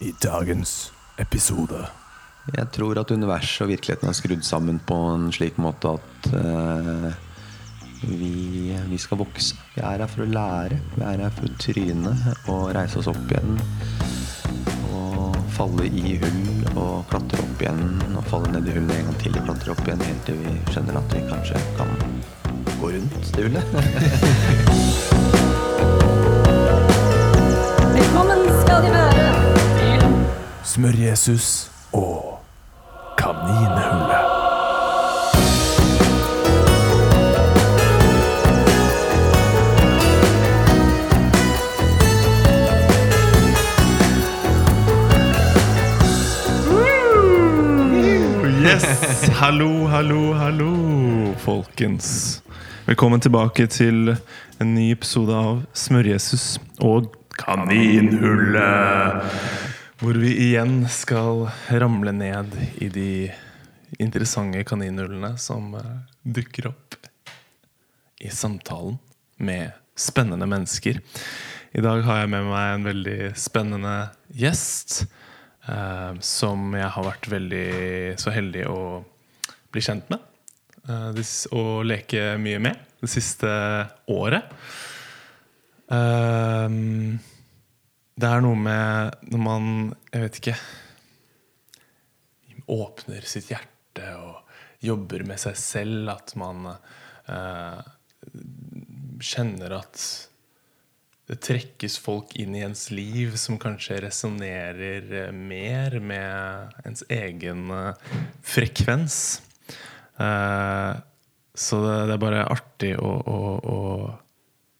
i dagens episode. Jeg tror at universet og virkeligheten er skrudd sammen på en slik måte at uh, vi, vi skal vokse. Vi er her for å lære. Vi er her for å tryne og reise oss opp igjen. Og falle i hull og klatre opp igjen. Og falle ned i hullet en gang til og klatre opp igjen helt til vi skjønner at vi kanskje kan gå rundt det hullet. Smør-Jesus og Kaninhullet. Yes! Hallo, hallo, hallo, folkens. Velkommen tilbake til en ny episode av Smør-Jesus og Kaninhullet. Hvor vi igjen skal ramle ned i de interessante kaninhullene som eh, dukker opp i samtalen med spennende mennesker. I dag har jeg med meg en veldig spennende gjest. eh, som jeg har vært veldig så heldig å bli kjent med. eh, og leke mye med det siste året. Eh, det er noe med når man Jeg vet ikke åpner sitt hjerte og jobber med seg selv, at man eh, kjenner at det trekkes folk inn i ens liv som kanskje resonnerer mer med ens egen eh, frekvens. Eh, så det, det er bare artig å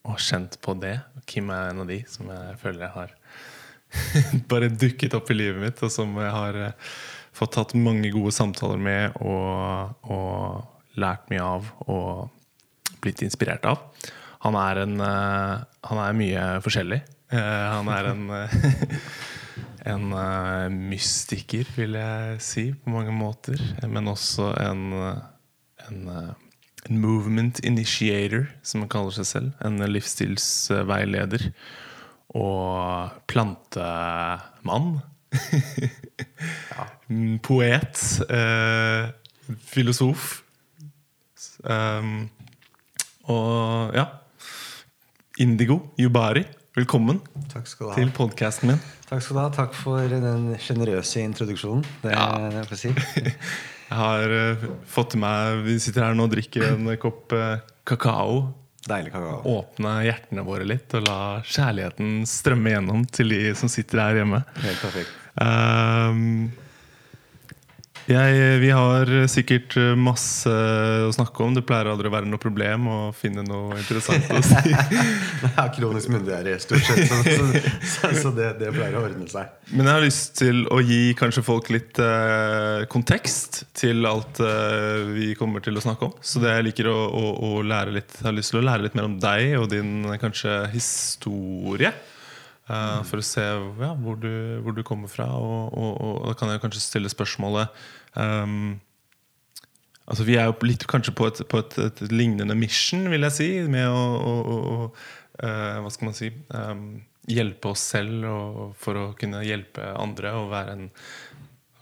ha kjent på det. Kim er en av de som jeg føler jeg har bare dukket opp i livet mitt, og som jeg har eh, fått tatt mange gode samtaler med og, og lært mye av og blitt inspirert av. Han er, en, eh, han er mye forskjellig. Eh, han er en, en mystiker, vil jeg si, på mange måter. Men også en, en movement initiator, som han kaller seg selv. En livsstilsveileder. Og plantemann. ja. Poet. Eh, filosof. Um, og ja. Indigo Jubari, velkommen Takk skal du ha. til podkasten min. Takk skal du ha. Takk for den sjenerøse introduksjonen. Det Ja. jeg får si. Jeg har uh, fått til meg Vi sitter her nå og drikker en kopp uh, kakao. Deilig kakao. Åpne hjertene våre litt og la kjærligheten strømme gjennom til de som sitter her hjemme. Helt perfekt. Ehm, jeg, vi har sikkert masse å snakke om. Det pleier aldri å være noe problem å finne noe interessant å si. Jeg har kronisk munndiaré stort sett, så, så, så, så det, det pleier å ordne seg. Men jeg har lyst til å gi kanskje folk litt eh, kontekst til alt eh, vi kommer til å snakke om. Så det jeg liker å, å, å lære litt Jeg har lyst til å lære litt mer om deg og din kanskje historie. Eh, for å se ja, hvor, du, hvor du kommer fra. Og, og, og da kan jeg kanskje stille spørsmålet ehm, Altså Vi er jo litt kanskje på et, på et, et lignende mission, vil jeg si, med å, å, å, eh, Hva skal man si um, Hjelpe oss selv og, for å kunne hjelpe andre og være en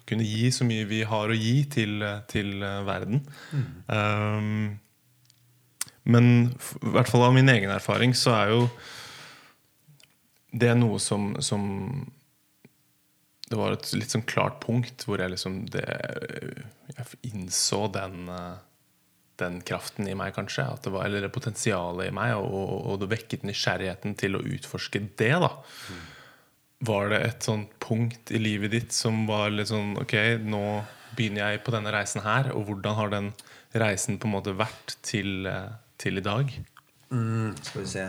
kunne gi så mye vi har å gi til, til verden. verden. Um, men i hvert fall av min egen erfaring så er jo det noe som, som Det var et litt sånn klart punkt hvor jeg liksom det, Jeg innså den, eh, den kraften i meg, kanskje. Det var, eller det potensialet i meg, og, og, og det vekket nysgjerrigheten til å utforske det. da Var det et sånt punkt i livet ditt som var litt sånn Ok, nå begynner jeg på denne reisen her, og hvordan har den reisen på en måte vært til, eh, til i dag? Mm, skal vi se.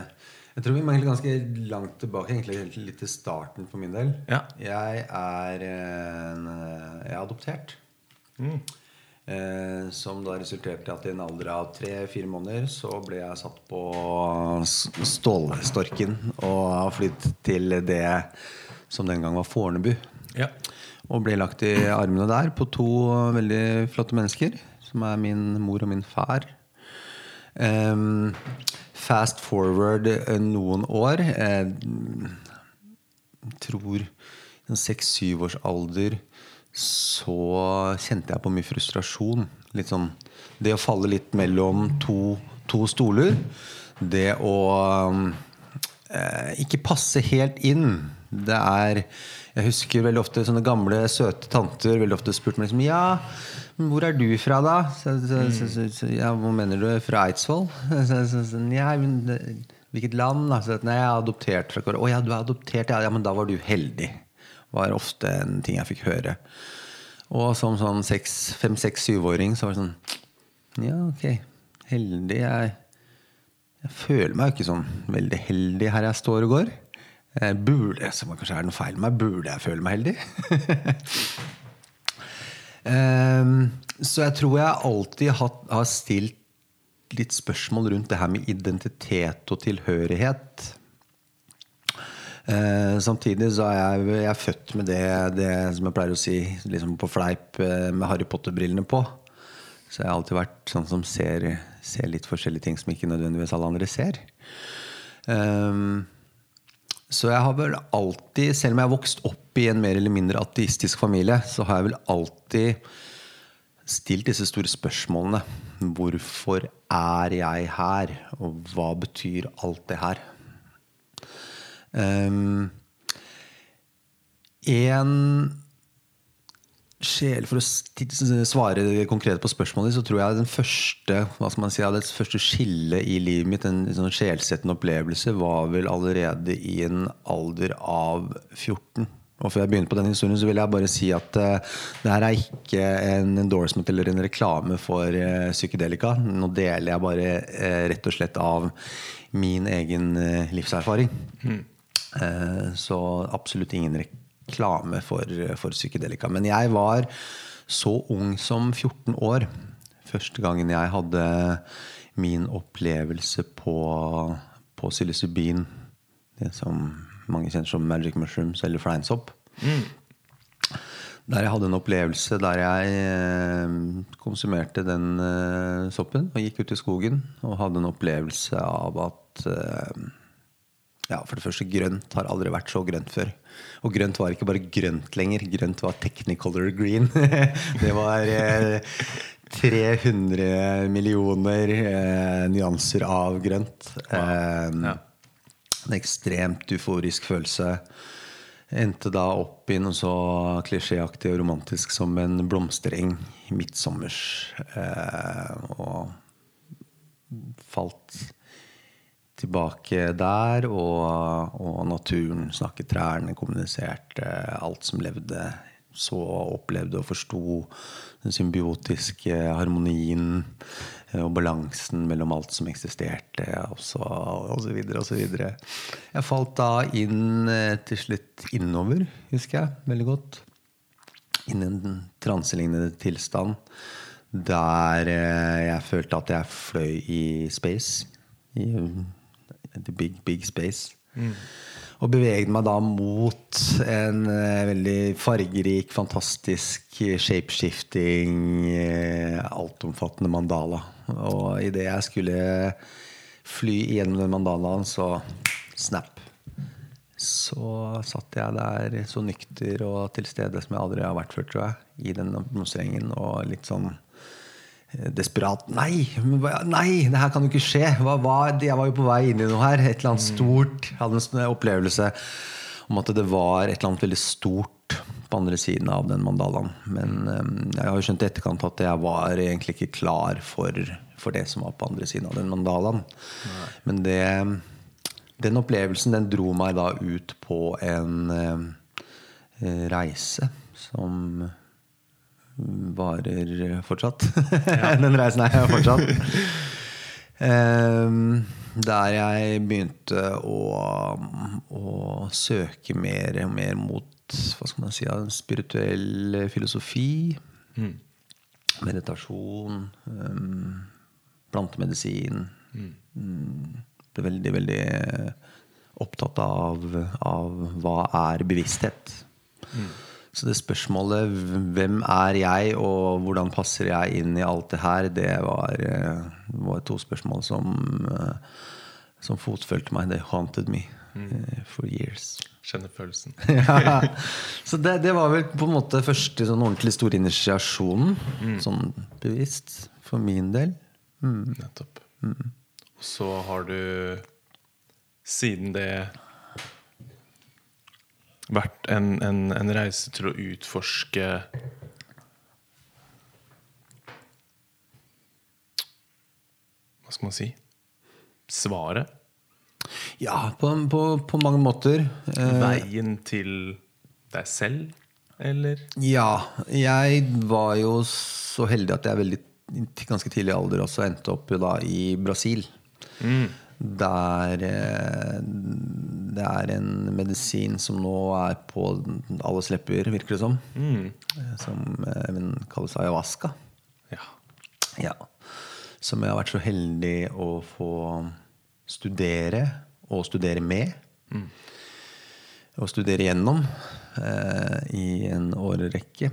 Jeg tror vi egentlig ganske langt tilbake, egentlig helt litt til starten for min del. Ja. Jeg er, en, eh, jeg er adoptert. Eh, som da resulterte i at i en alder av tre-fire måneder så ble jeg satt på Stålstorken og har flyttet til det som den gang var Fornebu. Ja. Og ble lagt i armene der på to veldig flotte mennesker, som er min mor og min far. Ehm, fast forward eh, noen år. Jeg tror i seks-syv års alder så kjente jeg på mye frustrasjon. Litt sånn Det å falle litt mellom to, to stoler. Det å eh, ikke passe helt inn. Det er Jeg husker veldig ofte sånne gamle, søte tanter veldig ofte spurte meg liksom Ja, hvor er du fra, da? Så, så, så, så, ja, Hvor mener du? Fra Eidsvoll? Ja, hvilket land? Da? Nei, jeg er adoptert fra Korea. Å ja, du er adoptert? Ja, men da var du heldig. Var ofte en ting jeg fikk høre. Og som sånn fem, seks, syvåring så var det sånn Ja, ok. Heldig. Jeg, jeg føler meg jo ikke sånn veldig heldig her jeg står og går. Jeg burde, som kanskje er noe feil med meg, burde jeg føle meg heldig? Ehm, så jeg tror jeg alltid har, stilt litt spørsmål rundt det her med identitet og tilhørighet. Eh, samtidig så er jeg, jeg er født med det, det, som jeg pleier å si liksom på fleip, eh, med Harry Potter-brillene på. Så jeg har alltid vært sånn som ser, ser, litt forskjellige ting som ikke nødvendigvis alle andre ser. Um, så jeg har vel alltid, selv om jeg har vokst opp i en mer eller mindre ateistisk familie, så har jeg vel alltid stilt disse store spørsmålene. Hvorfor er jeg her? Og hva betyr alt det her? Um, en sjel For å svare konkret på spørsmålet, så tror jeg den første hva skal man si, det første skillet i livet mitt, en sånn sjelsettende opplevelse, var vel allerede i en alder av 14. Og Før jeg begynner på den historien, så vil jeg bare si at uh, det her er ikke en endorsement eller en reklame for uh, psykedelika. Nå deler jeg bare uh, rett og slett av min egen livserfaring. Mm. så absolutt ingen reklame for, for psykedelika. Men jeg var så ung som 14 år første gangen jeg hadde min opplevelse på, på psilocybin. Det som mange kjenner som magic mushrooms eller fleinsopp. Mm. Der jeg hadde en opplevelse der jeg eh, konsumerte den uh, soppen og gikk ut i skogen og hadde en opplevelse av at uh, ja, For det første, grønt har aldri vært så grønt før. Og grønt var ikke bare grønt lenger. Grønt var technicolor green. det var eh, 300 millioner nyanser av grønt. Wow. Ja. En ekstremt euforisk følelse. Endte da opp i noe så klisjéaktig og romantisk som en blomstereng midtsommers. Eh, og falt tilbake der, og, og, naturen snakket, trærne kommuniserte. Alt som levde, så opplevde og forsto den symbiotiske harmonien Eh, og balansen mellom alt som eksisterte, og så, videre. Jeg falt da inn eh, til slutt innover, husker jeg veldig godt. Inn i en transelignende tilstand der eh, jeg følte at jeg fløy i space. I the big, big space. Mm. Og beveget meg da mot en uh, veldig fargerik, fantastisk, shapeshifting, uh, altomfattende mandala. Og idet jeg skulle fly gjennom den mandalaen, så snap. Så satt jeg der så nykter og til stede som jeg aldri har vært før, tror jeg. I den blomsterengen og litt sånn eh, desperat. Nei! Nei, det her kan jo ikke skje! Hva, hva, jeg var jo på vei inn i noe her. Et eller annet stort. Jeg hadde en opplevelse om at det var et eller annet veldig stort på andre siden av den mandalaen. Men um, jeg har jo skjønt i etterkant at jeg var egentlig ikke klar for, for det som var på andre siden av den mandalaen. Nei. Men det, den opplevelsen den dro meg da ut på en uh, reise som varer fortsatt. Ja. den reisen er jeg fortsatt. um, der jeg begynte å, å søke mer og mer mot hva skal man si, en spirituell filosofi. Mm. Meditasjon. Um, plantemedisin. Mm. mm. Ble veldig, veldig opptatt av, av hva er bevissthet. Mm. Så det spørsmålet 'Hvem er jeg, og hvordan passer jeg inn i alt det her?' det var, var to spørsmål som, som fotfølte meg. Det haunted me. mm. for years. Kjenner følelsen. ja. Så det, det var vel på en måte første sånn ordentlig store initiasjonen. Sånn bevisst, for min del. Nettopp. Og så har du siden det vært en, en, en reise til å utforske Hva skal man si? Svaret? Ja, på, på, på mange måter. Eh, Veien til deg selv, eller? Ja, jeg var jo så heldig at jeg veldig ganske tidlig alder også endte opp da i Brasil. Der eh, det er en medisin som nå er på alles lepper, virker det som. Mm. Som eh, kalles ayahuasca. Ja. Ja. Som jeg har vært så heldig å få studere, og studere med. Og studere gjennom eh, i en årrekke.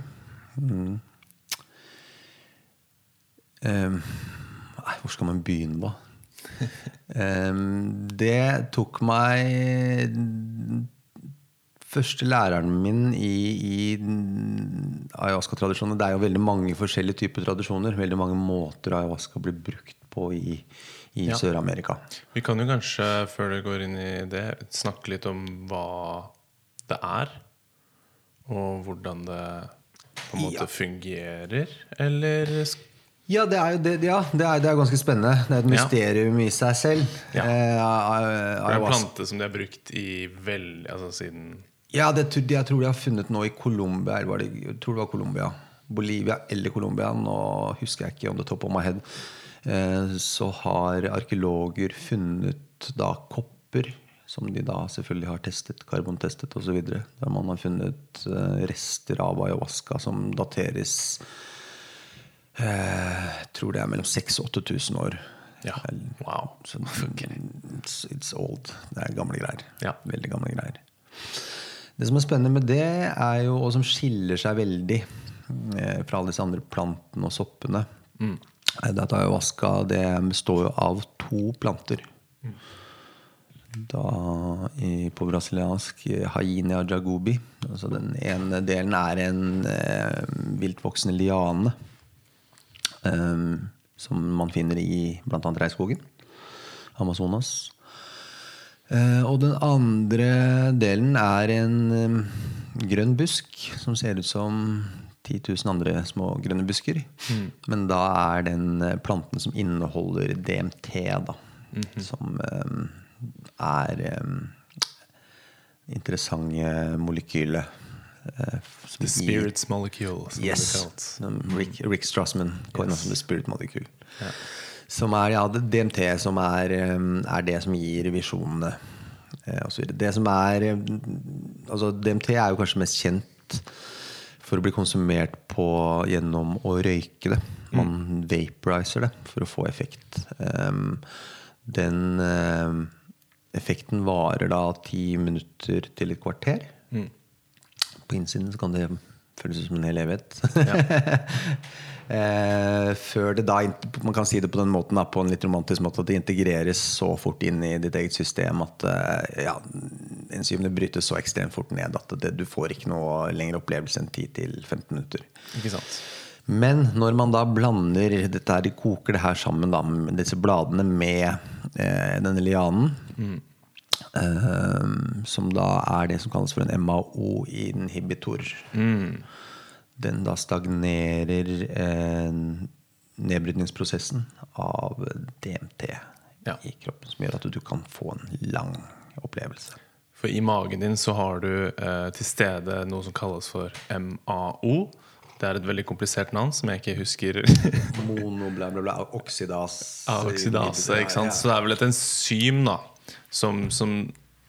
Mm. Eh, hvor skal man begynne, da? Det tok meg Første læreren min i, i ayahuasca-tradisjonen Det er jo veldig mange forskjellige typer tradisjoner. Veldig mange måter ayahuasca blir brukt på i, i Ja. Sør-Amerika. Vi kan jo kanskje, før du går inn i det, snakke litt om hva det er. Og hvordan det på en måte Ja. fungerer, eller sk- Ja, det er jo det, ja, det, er, det er ganske spennende. Det er et Ja. mysterium i seg selv. Ja. Eh, Det er en plante som de har brukt i vel, altså siden Ja, det, tror- jeg tror de har funnet nå i Colombia. Eller var det, jeg tror det var Colombia. Bolivia eller Colombia. Nå husker jeg ikke om det top of my head. Eh, så har arkeologer funnet da kopper, som de da selvfølgelig har testet, karbontestet osv. Der man har funnet eh, rester av ayahuasca som dateres Jeg tror det er mellom 6000 og 8000 år. Ja. Wow. Så it's, it's old. Det er gamle greier. Ja. Veldig gamle greier. Det som er spennende med det, er jo, og som skiller seg veldig eh, fra alle disse andre plantene og soppene, er det at ayahuasca det består jo av to planter. Da i, på brasiliansk eh, hainia jagubi. Altså den ene delen er en eh, viltvoksende liane. Eh, som man finner i bl.a. regnskogen. Amazonas. Eh, og den andre delen er en eh, grønn busk som ser ut som 10 000 andre små grønne busker. Men da er den eh, planten som inneholder DMT, da. Som um, er um, interessante molekyler. Eh, The spirits molecule, som Yes. kalt. Um, Rick, Rick Strassman coined som The Spirit Molecule. Som er ja, det DMT som er, er det som gir visjonene. eh. Det som er altså DMT er jo kanskje mest kjent for å bli konsumert på gjennom å røyke det. Man vaporizer det for å få effekt. Den effekten varer da ti minutter til et kvarter. På innsiden så kan det føles som en hel evighet. eh, før det da Man kan si det på den måten da, på en litt romantisk måte at det integreres så fort inn i ditt eget system at eh, ja, enzymene brytes så ekstremt fort ned at det, du får ikke noe lengre opplevelse enn 10-15 minutter. Ikke sant? Men når man da blander dette her, de koker det her sammen, da, med disse bladene med eh, denne lianen, eh, som da er det som kalles for en MAO-inhibitor Den da stagnerer eh, nedbrytningsprosessen av DMT Ja. i kroppen, som gjør at du kan få en lang opplevelse. For i magen din så har du eh, til stede noe som kalles for MAO. Det er et veldig komplisert navn som jeg ikke husker. Mono, bla, bla, bla. Oksidas. Oksidase, ikke sant? Så det er vel et enzym, da. Som, som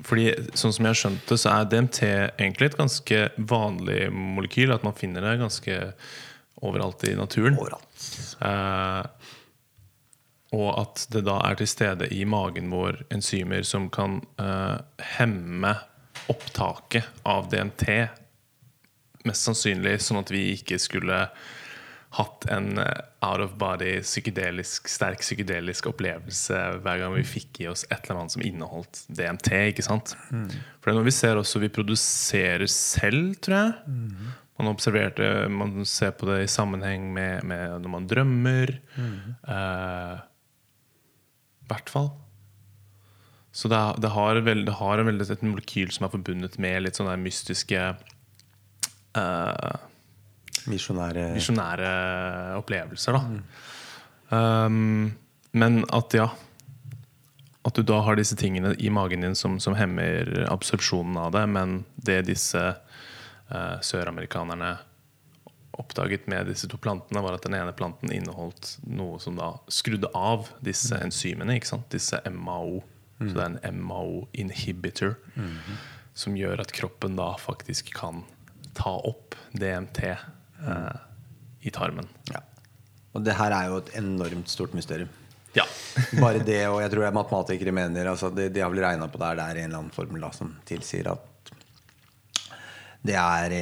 fordi sånn som jeg har skjønt det, så er DMT egentlig et ganske vanlig molekyl. At man finner det ganske overalt i naturen. Overalt. Eh, og at det da er til stede i magen vår enzymer som kan eh, hemme opptaket av DMT. Mest sannsynlig sånn at vi ikke skulle hatt en eh, out of body, psykedelisk, sterk psykedelisk opplevelse hver gang vi fikk i oss et eller annet som inneholdt DMT. ikke sant? For det er noe vi ser også vi produserer selv, tror jeg. Man observerte, man ser på det i sammenheng med, med når man drømmer. Eh, I hvert fall. Så det, det, har vel- det har et molekyl som er forbundet med litt sånne mystiske eh, Misjonære visjonære opplevelser, da. Um, men at ja At du da har disse tingene i magen din som, som hemmer absorpsjonen av det, men det disse uh, søramerikanerne oppdaget med disse to plantene, var at den ene planten inneholdt noe som da skrudde av disse enzymene. ikke sant? Disse MAO. Så det er en MAO-inhibitor som gjør at kroppen da faktisk kan ta opp DMT eh, i tarmen. Ja. Og det her er jo et enormt stort mysterium. Ja. Bare det, og jeg tror det er matematikere mener altså de, de har vel regna på det her, det er en eller annen formel da, som tilsier at det er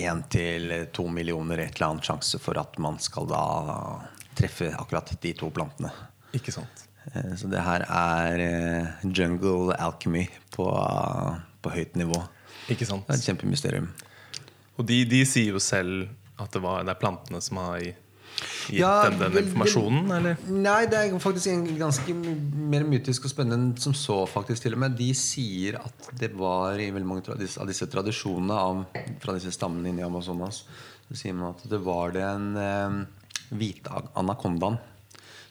én til to millioner et eller annet sjanse for at man skal da treffe akkurat de to plantene. Ikke sant? Eh, Så det her er eh, jungle alchemy på, på høyt nivå. Ikke sant? Det er et kjempemysterium. Og de, de sier jo selv at det, var, det er plantene som har gitt Ja, dem den informasjonen, eller? Nei, det er faktisk en ganske mer mytisk og spennende enn som så, faktisk til og med. De sier at det var i veldig mange disse- av disse tradisjonene av, fra disse stammene inni i Amazonas, så sier man at det var den eh, hvite anakondaen,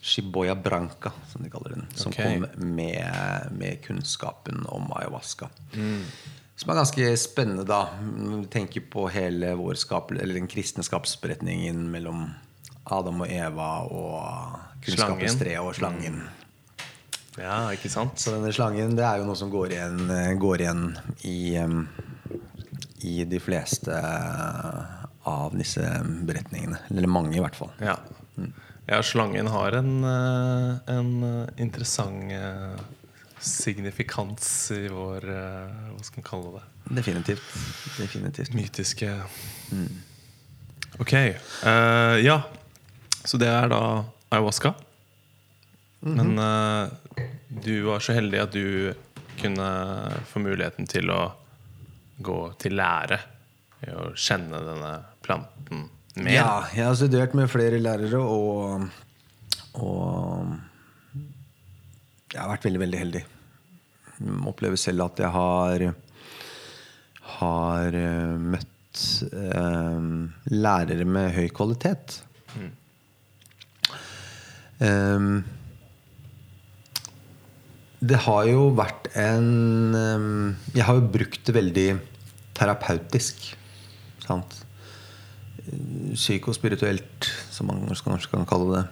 Shiboya branca, som de kaller den, som okay. kom med, med kunnskapen om ayahuasca. Som er ganske spennende, da. Når vi tenker på hele vår skap, eller den kristne skapsberetningen mellom Adam og Eva og kunnskapens tre og slangen. Ja, ikke sant? Så denne slangen det er jo noe som går igjen, eh, går igjen i, i de fleste av disse beretningene. Eller mange, i hvert fall. Ja. ja, slangen har en, eh, en interessant eh, signifikans i vår eh, Hva skal man kalle det? Definitivt. Definitivt. Mytiske Ok. Uh, ja. Så det er da ayahuasca. Men uh, du var så heldig at du kunne få muligheten til å gå til lære i å kjenne denne planten mer. Ja, jeg har studert med flere lærere, og, og jeg har vært veldig, veldig heldig. Jeg Opplever selv at jeg har har eh, møtt eh, lærere med høy kvalitet. Um, det har jo vært en um, Jeg har jo brukt det veldig terapeutisk. Sant? Psykospirituelt, som man kanskje kan kalle det.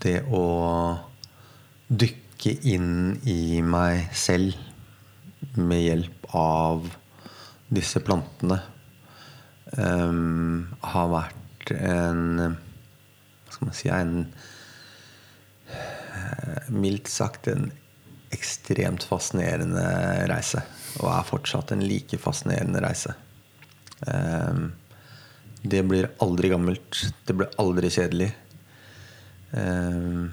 Det å dykke inn i meg selv med hjelp av disse plantene um, har vært en Hva skal man si en mildt sagt en ekstremt fascinerende reise. Og er fortsatt en like fascinerende reise. Um, det blir aldri gammelt. Det blir aldri kjedelig. Jeg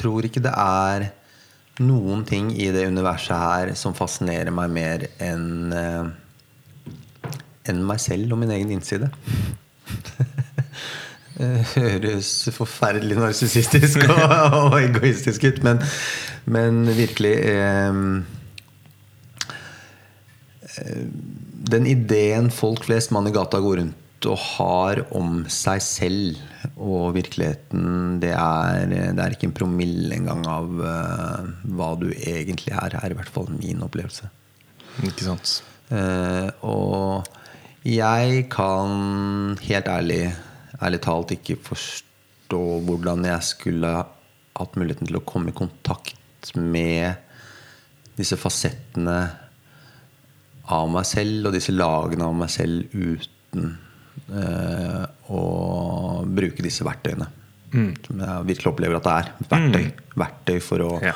tror ikke det er noen ting i det universet her som fascinerer meg mer enn eh, enn meg selv og min egen innside. Det høres forferdelig narsissistisk og, og egoistisk ut, men, men virkelig eh, eh, Den ideen folk flest mann i gata går rundt og har om seg selv og virkeligheten, det er, det er ikke en promille engang av uh, hva du egentlig er. er i hvert fall min opplevelse. Ikke sant? Uh, og jeg kan helt ærlig, ærlig talt ikke forstå hvordan jeg skulle hatt muligheten til å komme i kontakt med disse fasettene av meg selv og disse lagene av meg selv uten å bruke disse verktøyene. Som jeg virkelig opplever at det er. Verktøy. Verktøy for å, Ja.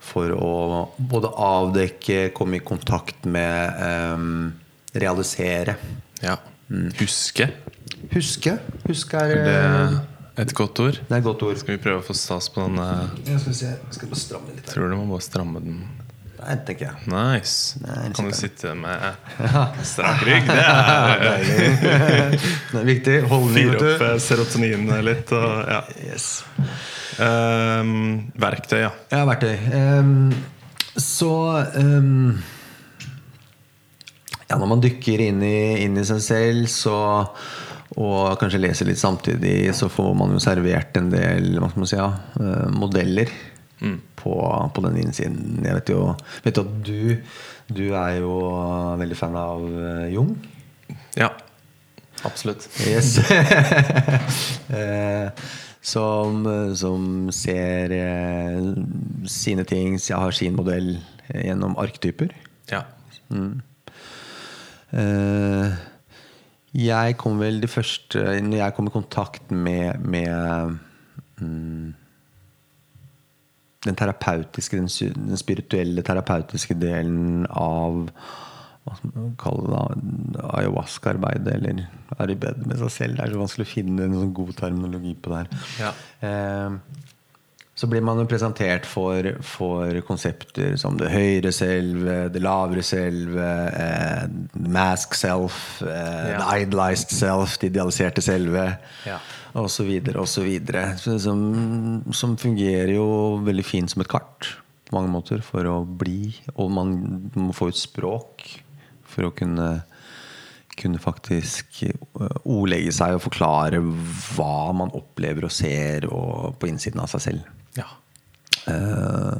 for å både avdekke, komme i kontakt med, um, realisere Ja. Huske. Huske. Huske er, Er eh, et godt ord? det er et godt ord. Skal vi prøve å få stas på den? eh, Jeg skal, se. jeg skal bare stramme litt. her. Tror du må bare stramme den? Tenker jeg. Nice. Nei, Kan du sitte med strak rygg? Det er Det er viktig. Holdning, Fyre vet opp eh, serotoninen litt. Og, ja. Yes. Um, verktøy, ja. Ja, verktøy. Um, så um, Ja, når man dykker inn i, inn i seg selv, så og kanskje leser litt samtidig, så får man jo servert en del si, ja, eh, modeller på, på den innsiden. Jeg vet jo, vet at du, du er jo veldig fan av eh, Jung. Ja, absolutt. Yes. Eh, som, som ser eh, sine ting, har sin modell gjennom arktyper. Ja. Mm. jeg kom vel de første Når jeg kom i kontakt med, med mm, den terapeutiske, den, den spirituelle terapeutiske delen av hva skal man kalle det ayahuasca-arbeidet, eller er bed med seg selv. Det er så vanskelig å finne en sånn god terminologi på det her. Ja. Eh, så blir man jo presentert for, for konsepter som det høyere selv, det lavere selv, eh, mask self, eh, Ja. the idolized self, det idealiserte selve, Ja. videre. Så- Som, som fungerer jo veldig fint som et kart på mange måter for å bli, og man må få ut språk for å kunne kunne faktisk eh, ordlegge seg og forklare hva man opplever og ser og på innsiden av seg selv. Eh,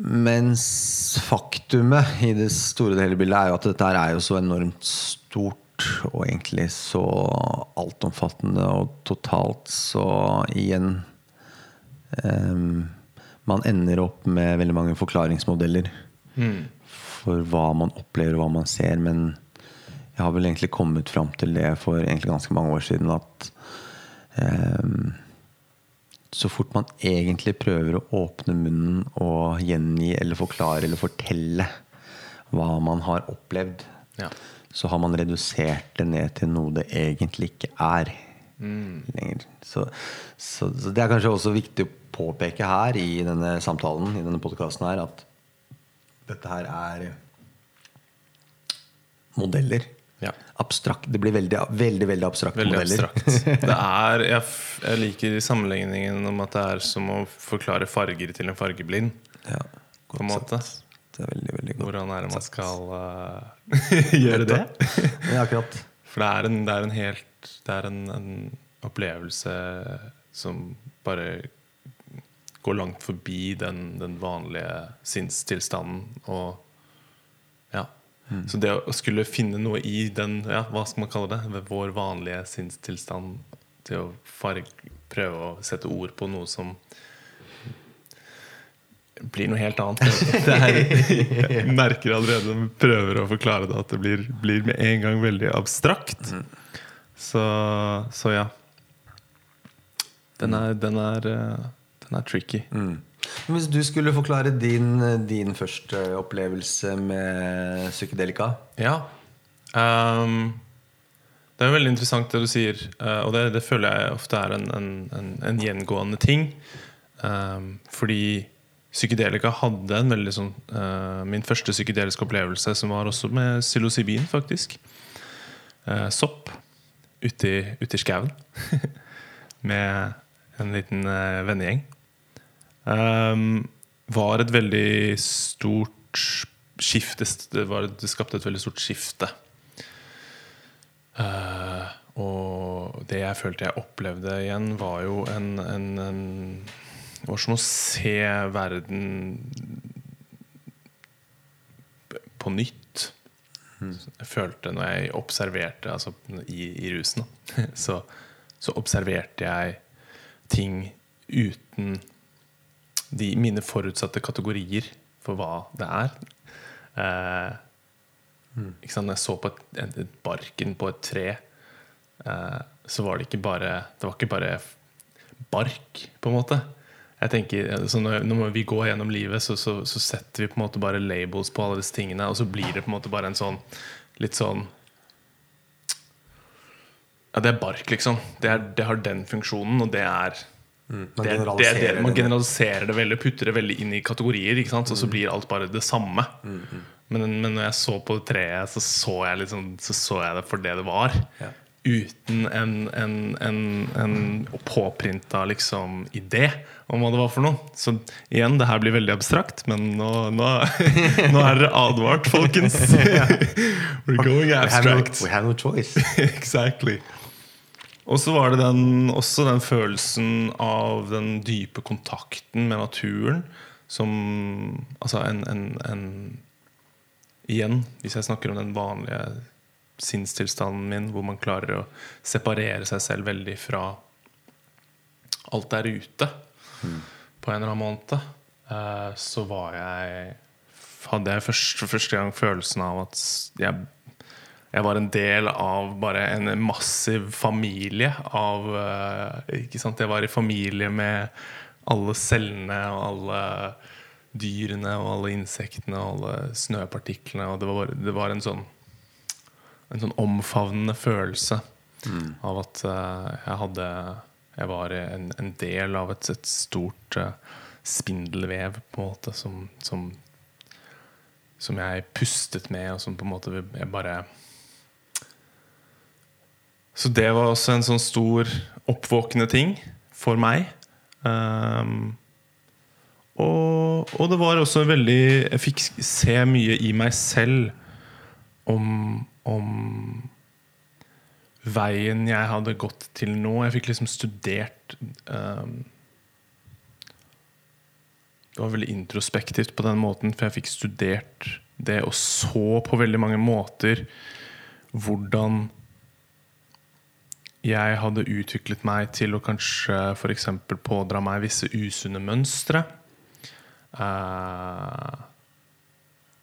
mens faktumet i det store og hele bildet er jo at dette er jo så enormt stort og egentlig så altomfattende og totalt så igjen um, Man ender opp med veldig mange forklaringsmodeller for hva man opplever og hva man ser, men jeg har vel egentlig kommet fram til det for egentlig ganske mange år siden at eh, så fort man egentlig prøver å åpne munnen og gjengi eller forklare eller fortelle hva man har opplevd, Ja. så har man redusert det ned til noe det egentlig ikke er lenger. Så, så, så det er kanskje også viktig å påpeke her i denne samtalen, i denne podkasten her, at dette her er modeller. Ja. Abstrakt. Det blir veldig, veldig, veldig abstrakte Veldig modeller. abstrakt. Det er, jeg, jeg liker sammenligningen om at det er som å forklare farger til en fargeblind. Ja, På en måte. Det er veldig, veldig godt. Hvordan er det man skal uh, gjøre det? Ja, akkurat. For det er en, det er en helt Det er en, en opplevelse som bare går langt forbi den, den vanlige sinnstilstanden. Og Så det å skulle finne noe i den ja, Hva skal man kalle det? Ved vår vanlige sinnstilstand. Til å farge, prøve å sette ord på noe som blir noe helt annet. Det er, jeg merker allerede når vi prøver å forklare det, at det blir, blir med en gang veldig abstrakt. Så, så ja. Den er, den er, eh, den er tricky. Men Hvis du skulle forklare din, din første opplevelse med psykedelika Ja. Um, det er veldig interessant det du sier, eh, og det, det føler jeg ofte er en, en, en, en gjengående ting. Um, fordi psykedelika hadde en veldig sånn uh, Min første psykedeliske opplevelse, som var også med psilocybin, faktisk. Uh, sopp ute i, ute i skauen. med en liten uh, vennegjeng. Ehm, var et veldig stort skifte. Det, var, det skapte et veldig stort skifte. Uh, og det jeg følte jeg opplevde igjen, var jo en, en, en Det var som å se verden på nytt. Jeg følte når jeg observerte altså i, i rusen, så, så observerte jeg ting uten de, mine forutsatte kategorier for hva det er. Eh, ikke sant? Når jeg så på et, et, et barken på et tre, eh, så var det ikke bare Det var ikke bare bark, på en måte. Jeg tenker, så når, når vi går gjennom livet, så, så, så setter vi på en måte bare labels på alle disse tingene, og så blir det på en måte bare en sånn litt sånn Ja, det er bark, liksom. Det, er, det har den funksjonen, og det er Man det, er- det, er det, man generaliserer det veldig, putter det veldig inn i kategorier, ikke sant? og så blir alt bare det samme. Men, men når jeg så på det treet, så så jeg, liksom, så, så jeg det for det det var. Ja. Uten en, en, en, en påprinta liksom, idé om hva det var for noe. Så igjen, det her blir veldig abstrakt, men nå, nå, nå er dere advart, folkens. We're going We have no, abstract. we have no choice. exactly. Og så var det den, også den følelsen av den dype kontakten med naturen som Altså en, en, en Igjen, hvis jeg snakker om den vanlige sinnstilstanden min, hvor man klarer å separere seg selv veldig fra alt der ute på en eller annen måte, eh, så var jeg Hadde jeg først, første gang følelsen av at jeg jeg var en del av bare en massiv familie av eh, Ikke sant? Jeg var i familie med alle cellene og alle dyrene og alle insektene og alle snøpartiklene. Og det var, det var en sånn En sånn omfavnende følelse av at eh, jeg hadde Jeg var en, en del av et, et stort eh, spindelvev, på en måte, som, som som jeg pustet med, og som på en måte jeg bare så det var også en sånn stor oppvåkende ting for meg. Um, og, og det var også veldig Jeg fikk se mye i meg selv om, om veien jeg hadde gått til nå. Jeg fikk liksom studert um, Det var veldig introspektivt på den måten, for jeg fikk studert det og så på veldig mange måter hvordan jeg hadde utviklet meg til å kanskje f.eks. pådra meg visse usunne mønstre. Eh,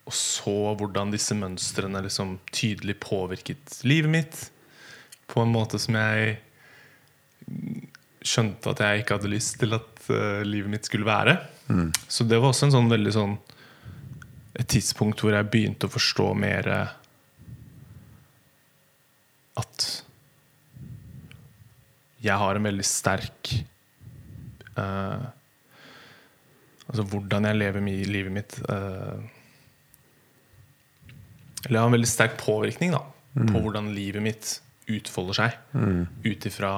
og så hvordan disse mønstrene liksom tydelig påvirket livet mitt. På en måte som jeg skjønte at jeg ikke hadde lyst til at uh, livet mitt skulle være. Så det var også en sånn veldig sånn et tidspunkt hvor jeg begynte å forstå mer at jeg har en veldig sterk uh, Altså hvordan jeg lever mi, livet mitt uh, Eller jeg har en veldig sterk påvirkning da, på hvordan livet mitt utfolder seg. Ut ifra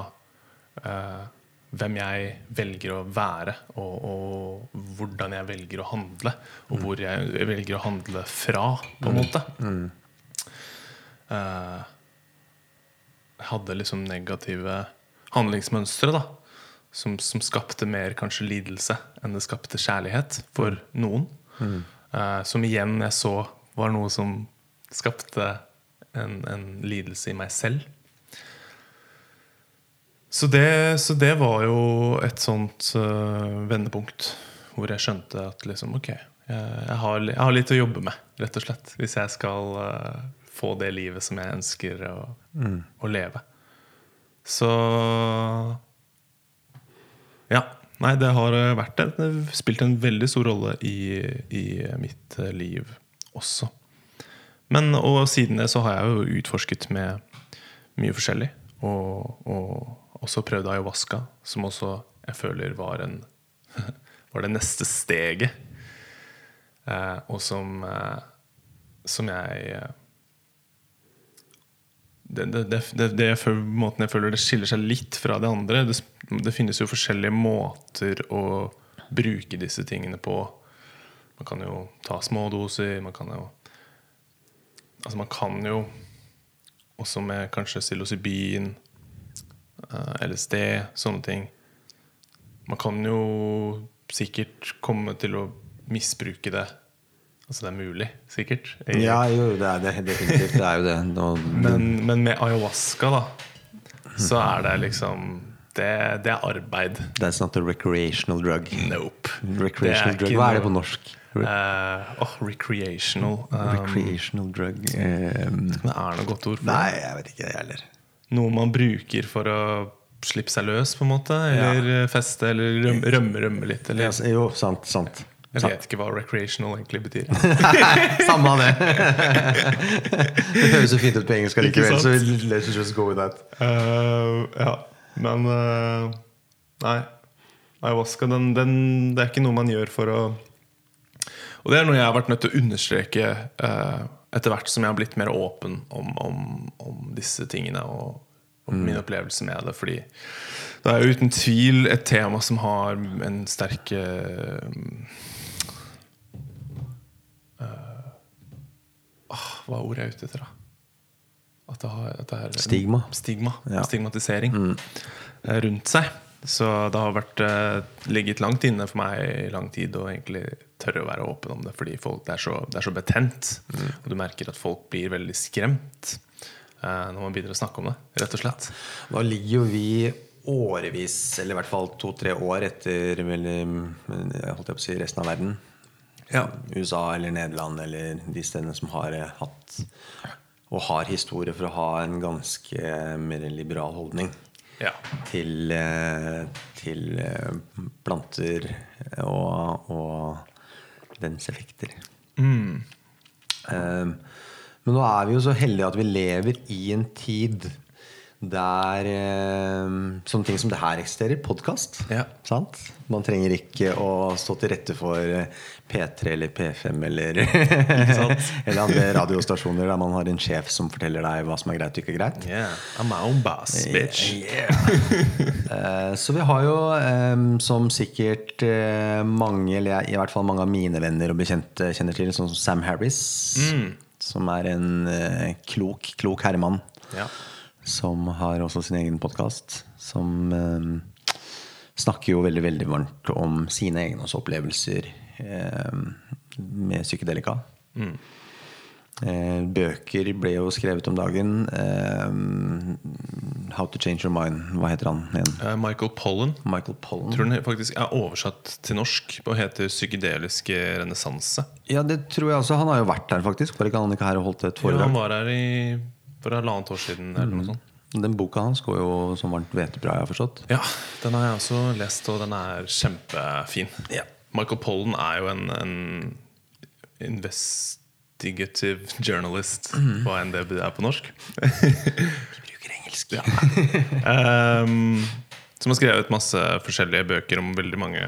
uh, hvem jeg velger å være, og, og hvordan jeg velger å handle. Og hvor jeg velger å handle fra, på en måte. Eh, jeg hadde liksom negative handlingsmønstre da som, som skapte mer kanskje lidelse enn det skapte kjærlighet for noen. Eh, som igjen jeg så var noe som skapte en, en lidelse i meg selv. Så det, så det var jo et sånt uh, vendepunkt hvor jeg skjønte at liksom, ok, jeg, jeg, har, jeg har litt å jobbe med, rett og slett. Hvis jeg skal uh, få det livet som jeg ønsker å, å leve. Så Ja. Nei, det har eh, vært det. Det har spilt en veldig stor rolle i, i mitt eh, liv også. Men og siden det så har jeg jo utforsket med mye forskjellig. Og, og også prøvd ayahuasca, som også jeg føler var, en, var det neste steget. Eh, og som, eh, som jeg eh, det, det, det, føler, måten jeg føler det skiller seg litt fra det andre. Det, det finnes jo forskjellige måter å bruke disse tingene på. Man kan jo ta smådoser. Man kan jo Altså, man kan jo også med kanskje psilocybin, eh, LSD, sånne ting Man kan jo sikkert komme til å misbruke det. Altså, det er mulig, sikkert. Jeg, Ja, jo, det er det definitivt. Det er jo det. Nå, men, men med ayahuasca, da, så er det liksom Det, det er arbeid. That's not a recreational drug. Nope. Recreational drug. Hva er det på norsk? Uh, oh, recreational. Um, recreational drug um, det er noe godt ord for det. Nei, jeg vet ikke, jeg heller. Noe man bruker for å slippe seg løs, på en måte. Eller ja. feste, eller rømme, rømme, rømme litt. Eller, Ja, jo, sant. sant Jeg vet ikke hva recreational egentlig betyr. Samme det. det høres så fint ut på engelsk likevel, så let's just go with that. Uh, ja, men uh, Nei. Ayahuasca, den, den, det er ikke noe man gjør for å Og det er noe jeg har vært nødt til å understreke uh, etter hvert som jeg har blitt mer åpen om, om, om disse tingene og om min opplevelse med det. Fordi det er jo uten tvil et tema som har en sterk eh, eh, ah, Hva ordet jeg er ute etter, da? At det, har, at det er Stigma. Stigma. Ja. Stigmatisering mm. rundt seg. Så det har vært eh, ligget langt inne for meg i lang tid å egentlig tørre å være åpen om det, fordi folk, det, er så, det er så betent. Og du merker at folk blir veldig skremt uh, når man begynner å snakke om det, rett og slett. Da ligger jo vi årevis, eller i hvert fall to-tre år etter jeg holdt jeg på å si, resten av verden. Ja. USA eller Nederland eller de stedene som har eh, hatt og har historie for å ha en ganske eh, mer liberal holdning Ja. til, eh, til planter og, og dens effekter. Mm. Men nå er vi jo så heldige at vi lever i en tid der eh, sånne ting som det her eksisterer. Podkast. Ja. Man trenger ikke å stå til rette for eh, P3 eller P5 eller, eller andre radiostasjoner der man har en sjef som forteller deg hva som er greit og ikke greit. Yeah. I'm my own boss, bitch. Eh, Så vi har jo, eh, som sikkert eh, mange, eller i hvert fall mange av mine venner og bekjente kjenner til, sånn som Sam Harris, som er en eh, klok, klok herremann, Ja. Som har også sin egen podkast, som eh, snakker jo veldig, veldig varmt om sine egne opplevelser eh, med psykedelika. Eh, bøker ble jo skrevet om dagen. Eh, How to Change Your Mind. Hva heter han igjen? Eh, Michael Pollan Michael Pollen. tror den faktisk er oversatt til norsk og heter 'Psykedelisk renessanse'. Ja, det tror jeg også. Han har jo vært her, faktisk. Var ikke han ikke her og holdt et Ja, han var her i, for halvannet år siden. Eller noe sånt. Den boka hans går jo som varmt hvetebra, jeg har forstått. Ja, den har jeg også lest, og den er kjempefin. Michael Pollen er jo en, en investigative journalist, hva enn det er på norsk. Bruker engelsk. Ja. um, som har skrevet masse forskjellige bøker om veldig mange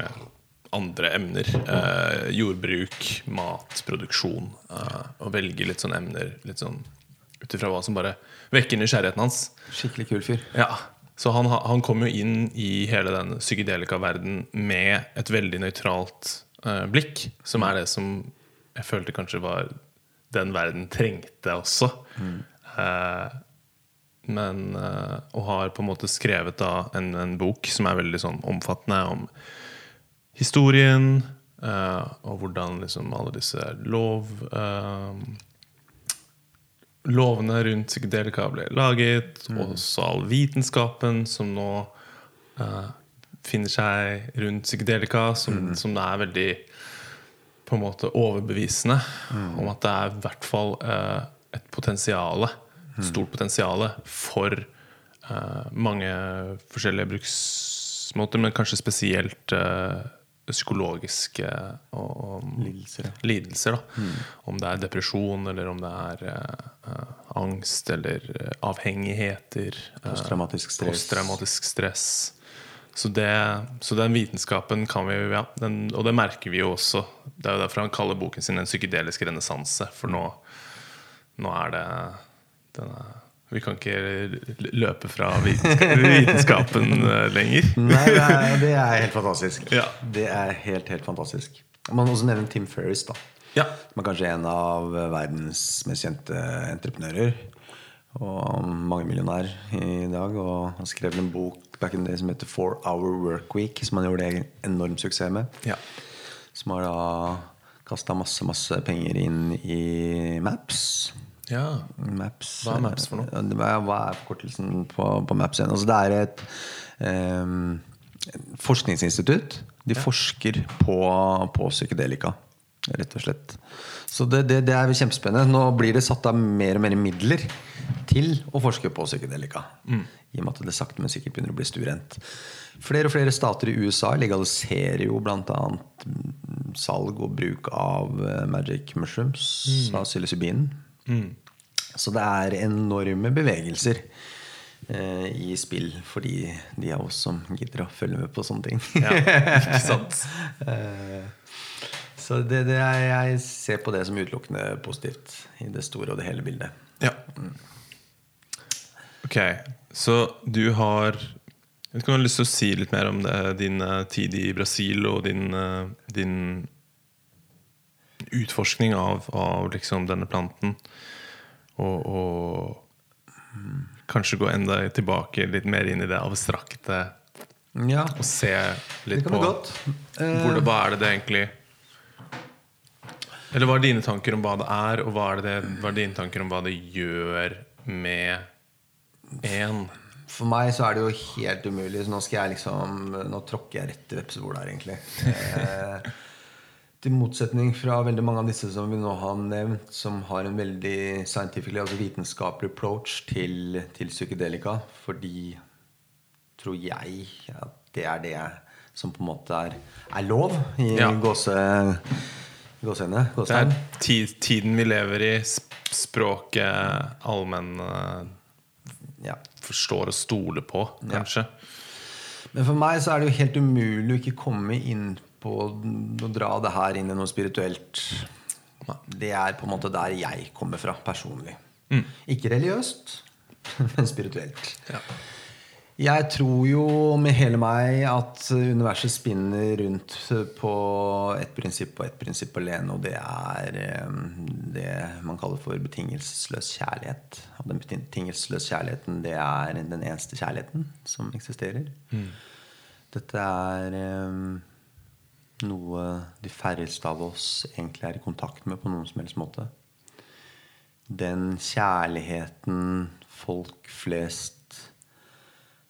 andre emner. Eh, jordbruk, matproduksjon. eh, og velge litt sånne emner litt sånn ut ifra hva som bare vekker nysgjerrigheten hans. Skikkelig kul fyr. Ja, Så han, han kom jo inn i hele den psykedelika-verden med et veldig nøytralt eh, blikk, som er det som jeg følte kanskje var den verden trengte også. Eh, men eh, Og har på en måte skrevet da en, en bok som er veldig sånn omfattende om historien, Uh, og hvordan liksom alle disse lov eh, Lovene rundt psykedelika ble laget, og også all vitenskapen som nå uh, finner seg rundt psykedelika, som, som er veldig på en måte overbevisende om at det er i hvert fall uh, et potensiale, stort potensial for uh, mange forskjellige bruksmåter, men kanskje spesielt eh, psykologiske og, og Lidelser, lidelser. Da. Om det er depresjon, eller om det er eh, eh, angst eller eh, avhengigheter. eh, Posttraumatisk stress. Posttraumatisk stress. Så, det, så den vitenskapen kan vi ja, den, Og det merker vi jo også. Det er jo derfor han kaller boken sin 'En psykedelisk renessanse'. For nå, nå er det den er, Vi kan ikke løpe fra vitenskapen eh, lenger. Nei, det er, det er helt fantastisk. Ja. Det er helt, helt fantastisk. Man må også nevne Tim Ferris, da. Ja. Som er kanskje en av verdens mest kjente entreprenører. Og mangemillionær i dag. Og han skrev en bok back in the day som heter Four Hour Work Week, som han gjorde enorm suksess med. ja. Som har da kasta masse, masse penger inn i Maps. Ja. Maps Hva er Maps for noe? Hva er forkortelsen på, på Maps igjen? Altså, det er et ehm, forskningsinstitutt. De forsker på, på psykedelika. rett og slett. Så det, det, det er kjempespennende. Nå blir det satt av mer og mer midler til å forske på psykedelika. I og med at det sakte, men sikkert begynner å bli stuerent. Flere og flere stater i USA legaliserer jo bl.a. salg og bruk av eh, magic mushrooms, av psilocybin. Så det er enorme bevegelser eh, i spill for de, de av oss som gidder å følge med på sånne ting. Ja, ikke sant? Eh, Så det, det er, jeg ser på det som utelukkende positivt i det store og det hele bildet. Ja. Ok, så du har jeg vet ikke om du har lyst til å si litt mer om det, din eh, tid i Brasil og din, din utforskning av, av liksom denne planten. Og, og kanskje gå enda tilbake litt mer inn i det abstrakte Ja, og se litt på. Eh, hvor det, hva er det det egentlig Eller hva er dine tanker om hva det er, og hva er, det, hva er dine tanker om hva det gjør med en? For meg så er det jo helt umulig. Så nå skal jeg liksom Nå tråkker jeg rett i vepsebolet her, egentlig. Til motsetning fra veldig mange av disse som vi nå har nevnt, som har en veldig scientific, altså vitenskapelig approach til, til psykedelika. Fordi, tror jeg, at det er det som på en måte er, er lov i Ja. gåse, gåsehendene. Det er tiden vi lever i, språket allmenn eh, Ja. forstår og stoler på, kanskje. Men for meg så er det jo helt umulig å ikke komme inn på å dra det her inn i noe spirituelt. Det er på en måte der jeg kommer fra personlig. Ikke religiøst, men spirituelt. Jeg tror jo med hele meg at universet spinner rundt på ett prinsipp og ett prinsipp alene, og det er eh, det man kaller for betingelsesløs kjærlighet. Og den betingelsesløse kjærligheten, det er den eneste kjærligheten som eksisterer. Dette er eh, noe de færreste av oss egentlig er i kontakt med på noen som helst måte. Den kjærligheten folk flest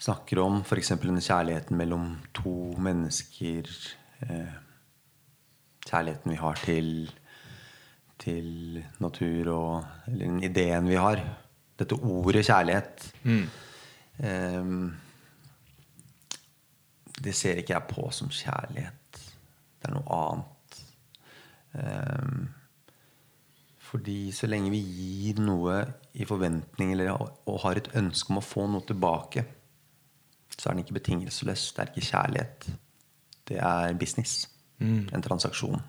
snakker om, f.eks. den kjærligheten mellom to mennesker eh, Kjærligheten vi har til, til natur og Eller den ideen vi har. Dette ordet kjærlighet. Mm. det ser ikke jeg på som kjærlighet. Det er noe annet. Um, fordi så lenge vi gir noe i forventning eller, og har et ønske om å få noe tilbake, så er den ikke betingelsesløs. Det er ikke kjærlighet. Det er business. En transaksjon.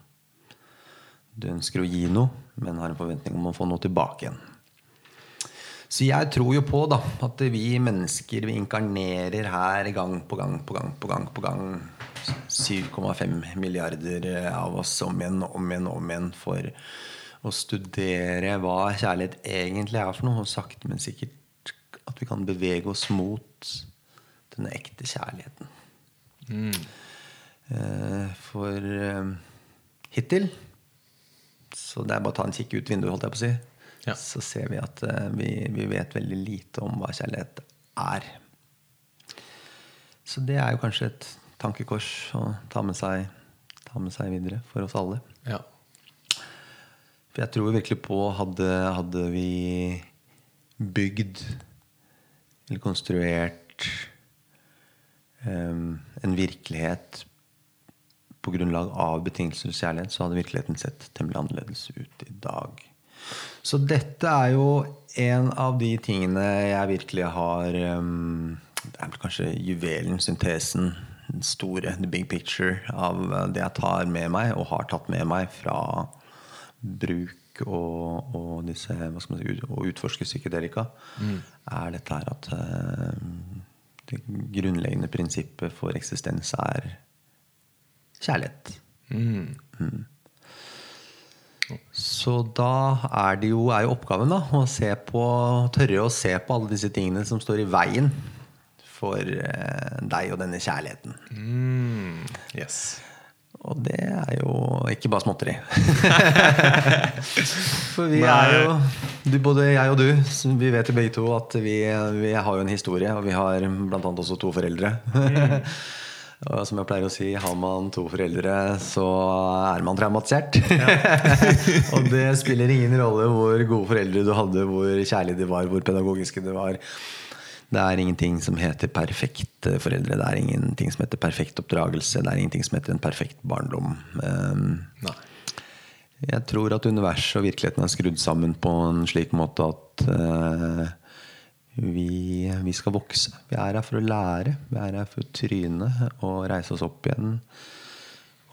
Du ønsker å gi noe, men har en forventning om å få noe tilbake igjen. Så jeg tror jo på da, at vi mennesker vi inkarnerer her gang på gang på gang på gang. på gang 7,5 milliarder av oss om igjen og om igjen om igjen for å studere hva kjærlighet egentlig er for noe. Og sakte, men sikkert at vi kan bevege oss mot denne ekte kjærligheten. Mm. For eh, hittil Så det er bare å ta en kikk ut vinduet, holdt jeg på å si. Ja. Så ser vi at eh, vi, vi vet veldig lite om hva kjærlighet er. Så det er jo kanskje et tankekors å ta med seg, ta med seg videre for oss alle. Ja. For jeg tror virkelig på hadde, hadde vi bygd eller konstruert um, en virkelighet på grunnlag av betingelsesløs kjærlighet, så hadde virkeligheten sett temmelig annerledes ut i dag. Så dette er jo en av de tingene jeg virkelig har em, Det er vel kanskje juvelen, syntesen, den store, the big picture, av det jeg tar med meg, og har tatt med meg fra bruk og, og disse hva skal man si, å utforske psykedelika, er dette her at eh, det grunnleggende prinsippet for eksistens er kjærlighet. Mm. Så da er det jo, er jo oppgaven da, å se på, tørre å se på alle disse tingene som står i veien for eh, deg og denne kjærligheten. Mm, yes. Og det er jo ikke bare småtteri. For vi er jo du, Både jeg og du vi vet jo begge to at vi, vi har jo en historie, og vi har blant annet også to foreldre. Og som jeg pleier å si, har man to foreldre, så er man traumatisert. og det spiller ingen rolle hvor gode foreldre du hadde, hvor kjærlige de var, hvor pedagogiske de var. Det er ingenting som heter perfekte foreldre. Det er ingenting som heter perfekt oppdragelse. Det er ingenting som heter en perfekt barndom. Um, jeg tror at universet og virkeligheten er skrudd sammen på en slik måte at eh, vi, vi skal vokse. Vi er her for å lære. Vi er her for å tryne og reise oss opp igjen.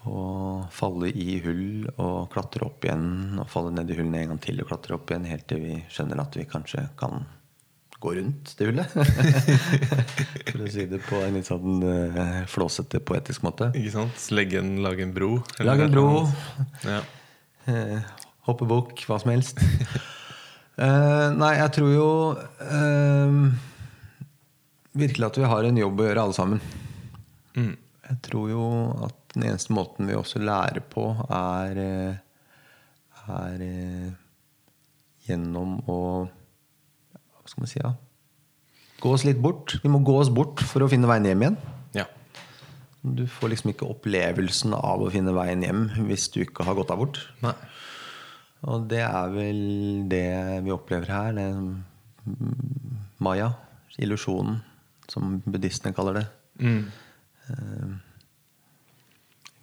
Og falle i hull og klatre opp igjen. Og falle ned i hullene en gang til og klatre opp igjen helt til vi skjønner at vi kanskje kan gå rundt det hullet. for å si det på en litt sånn eh, flåsete, poetisk måte. Ikke sant? Legge en, lage en bro. Lage en bro. Ja. Eh, hoppe bukk, hva som helst. Eh, nei, jeg tror jo uh, virkelig at vi har en jobb å gjøre, alle sammen. Mm. Jeg tror jo at den eneste måten vi også lærer på, er, eh, er eh, gjennom å Hva skal man si? Ja? Gå oss litt bort. Vi må gå oss bort for å finne veien hjem igjen. ja. Du får liksom ikke opplevelsen av å finne veien hjem hvis du ikke har gått deg bort. Nei. Og det er vel det vi opplever her. Det Maya, illusjonen, som buddhistene kaller det. Mm. Eh,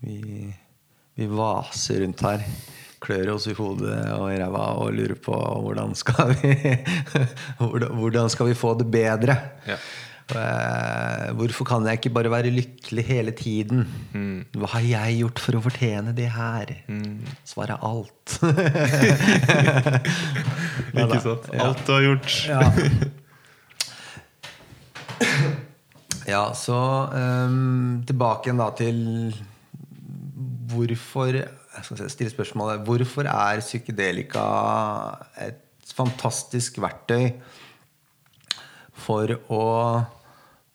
Vi, vi vaser rundt her. Klør oss i hodet og i ræva og lurer på hvordan skal vi hvordan, hvordan skal vi få det bedre. Ja. Eh, Hvorfor kan jeg ikke bare være lykkelig hele tiden? Hva har jeg gjort for å fortjene det her? Svaret er alt. Ikke sant? Alt du har gjort. Ja. ja, så um, tilbake igjen da til hvorfor jeg skal stille spørsmålet Hvorfor er psykedelika et fantastisk verktøy for å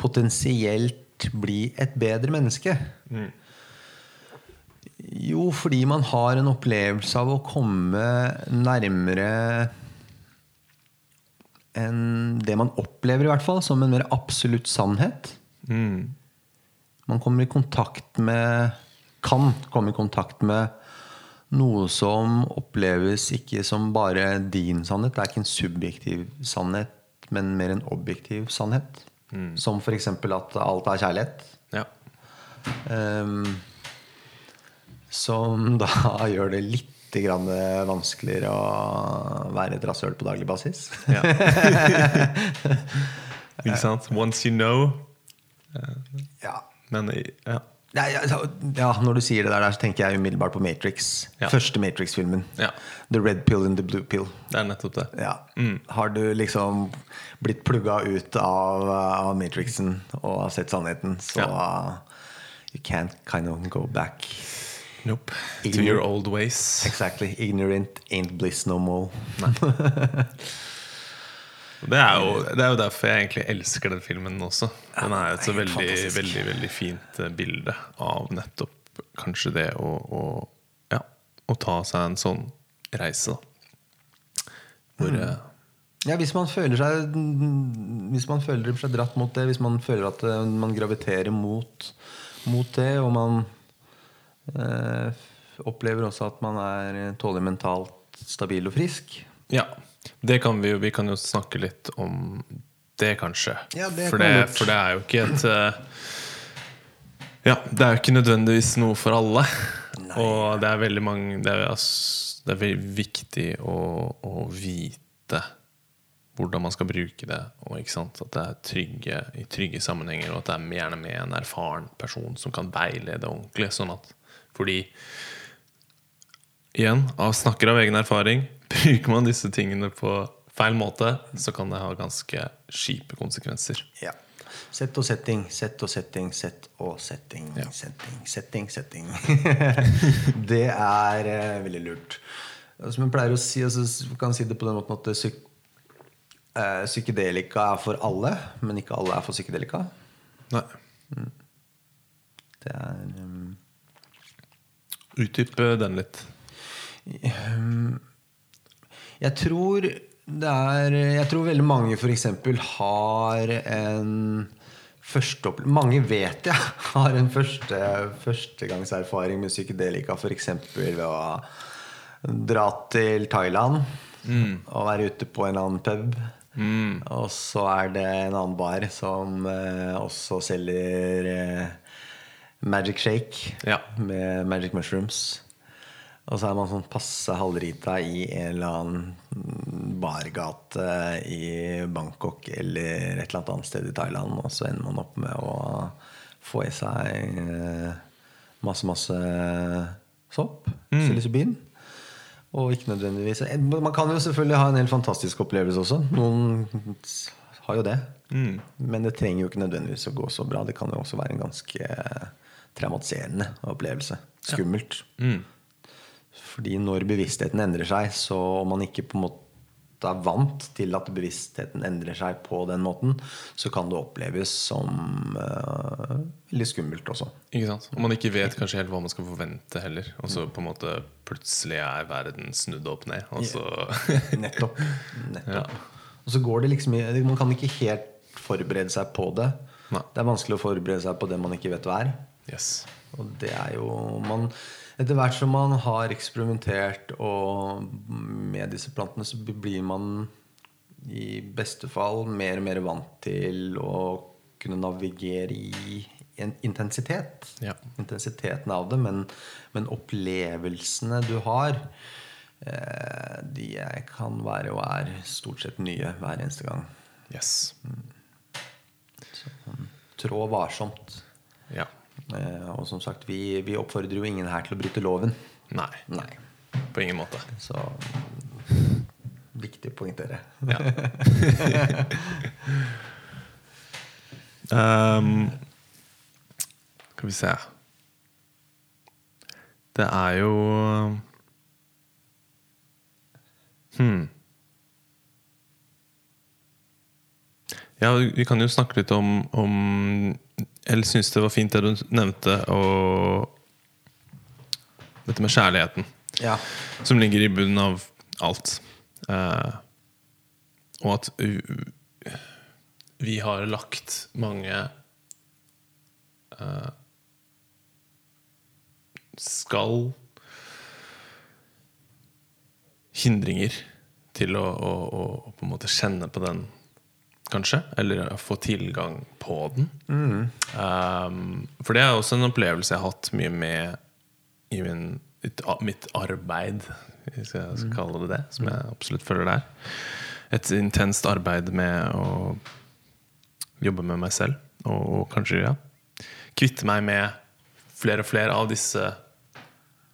potensielt bli et bedre menneske? Jo, fordi man har en opplevelse av å komme nærmere enn det man opplever, i hvert fall, som en mer absolutt sannhet. Mm. Man kommer i kontakt med Kan komme i kontakt med noe som oppleves ikke som bare din sannhet. Det er ikke en subjektiv sannhet, men mer en objektiv sannhet. Som f.eks. at alt er kjærlighet. Ja. Um, som da gjør det litt vanskeligere å være et rasshøl på daglig basis. ja. Ikke sant? Once you know. ja. Men ja. Nei, ja, ja, når du sier det der, så tenker jeg umiddelbart på Matrix. Ja. Første Matrix-filmen. Ja. The Red Pill and the Blue Pill. Det er nettopp det. Ja. Har du liksom blitt plugga ut av, av Matrixen og har sett sannheten, så you can't kind of go back. Nope. To your old ways. Exactly. Ignorant ain't bliss no more. Det er, jo, det er jo derfor jeg egentlig elsker den filmen også. Den er jo et så veldig, fantastisk. veldig, veldig fint eh, bilde av nettopp kanskje det å, å, ja, å ta seg en sånn reise. Da. Hvor mm. Ja, hvis man føler seg Hvis man føler seg dratt mot det, hvis man føler at eh, man graviterer mot, mot det, og man eh, opplever også at man er eh, tålelig mentalt stabil og frisk Ja, det kan vi jo Vi kan jo snakke litt om det, kanskje. Ja, det for, det, for det er jo ikke et eh, Ja, det er jo ikke nødvendigvis noe for alle. Og det er veldig mange Det er, det er veldig viktig å, å vite hvordan man skal bruke det. Og? At det er trygge, i trygge sammenhenger, og at det er gjerne med en erfaren person som kan veilede ordentlig. Sånn at, fordi igjen, snakker av egen erfaring, bruker man disse tingene på feil måte, så kan det ha ganske kjipe konsekvenser. Ja. Sett og setting, sett og setting, sett og setting. Ja. Setting, setting, setting. det er eh, veldig lurt. Som jeg pleier å si, altså, kan si det på den måten at psyk eh, psykedelika er for alle, men ikke alle er for psykedelika. Nei. Det er um, Utdyp eh, den litt. Jeg tror det er Jeg tror veldig mange f.eks. har en førsteopplevelse opple- Mange vet jeg har en første, førstegangserfaring med psykedelika, f.eks. ved å dra til Thailand og være ute på en annen pub. Og så er det en annen bar som eh, også selger eh, Magic Shake Ja. med Magic Mushrooms. Og så er man sånn passe halvrita i en eller annen bargate i Bangkok eller et eller annet annet sted i Thailand, og så ender man opp med å få i seg eh, masse, masse sopp. Psilocybin. Og ikke nødvendigvis Man kan jo selvfølgelig ha en helt fantastisk opplevelse også. Noen har jo det. Men det trenger jo ikke nødvendigvis å gå så bra. Det kan jo også være en ganske traumatiserende opplevelse. Skummelt. Fordi når bevisstheten endrer seg, så om man ikke på en måte er vant til at bevisstheten endrer seg på den måten, så kan det oppleves som uh, litt skummelt også. Ikke sant? Og man ikke vet kanskje helt hva man skal forvente heller. Og så på en måte plutselig er verden snudd opp ned. Og så Nettopp. Nettopp. Ja. Og så går det liksom Man kan ikke helt forberede seg på det. Nei. Det er vanskelig å forberede seg på det man ikke vet hva er. Yes. Og det er jo man, Etter hvert som man har eksperimentert og med disse plantene, så blir man i beste fall mer og mer vant til å kunne navigere i en intensitet. Ja. Intensiteten av det, men, men opplevelsene du har, eh, de kan være og er stort sett nye hver eneste gang. Yes. Trå varsomt. Ja. Eh, og som sagt, vi, vi oppfordrer jo ingen her til å bryte loven. Nei. Nei. På ingen måte. Så viktig å poengtere. Ja. um, skal vi se Det er jo Hmm. Ja, vi kan jo snakke litt om, om Jeg syns det var fint det du nevnte, og dette med kjærligheten Ja. som ligger i bunnen av alt. Eh, og at vi har lagt mange eh, skal hindringer til å, å, å, å på en måte kjenne på den, kanskje. Eller få tilgang på den. Um, for det er også en opplevelse jeg har hatt mye med i min, mitt, arbeid, hvis jeg skal kalle det det, som jeg absolutt føler det er. Et intenst arbeid med å jobbe med meg selv, og, og kanskje ja, kvitte meg med flere og flere av disse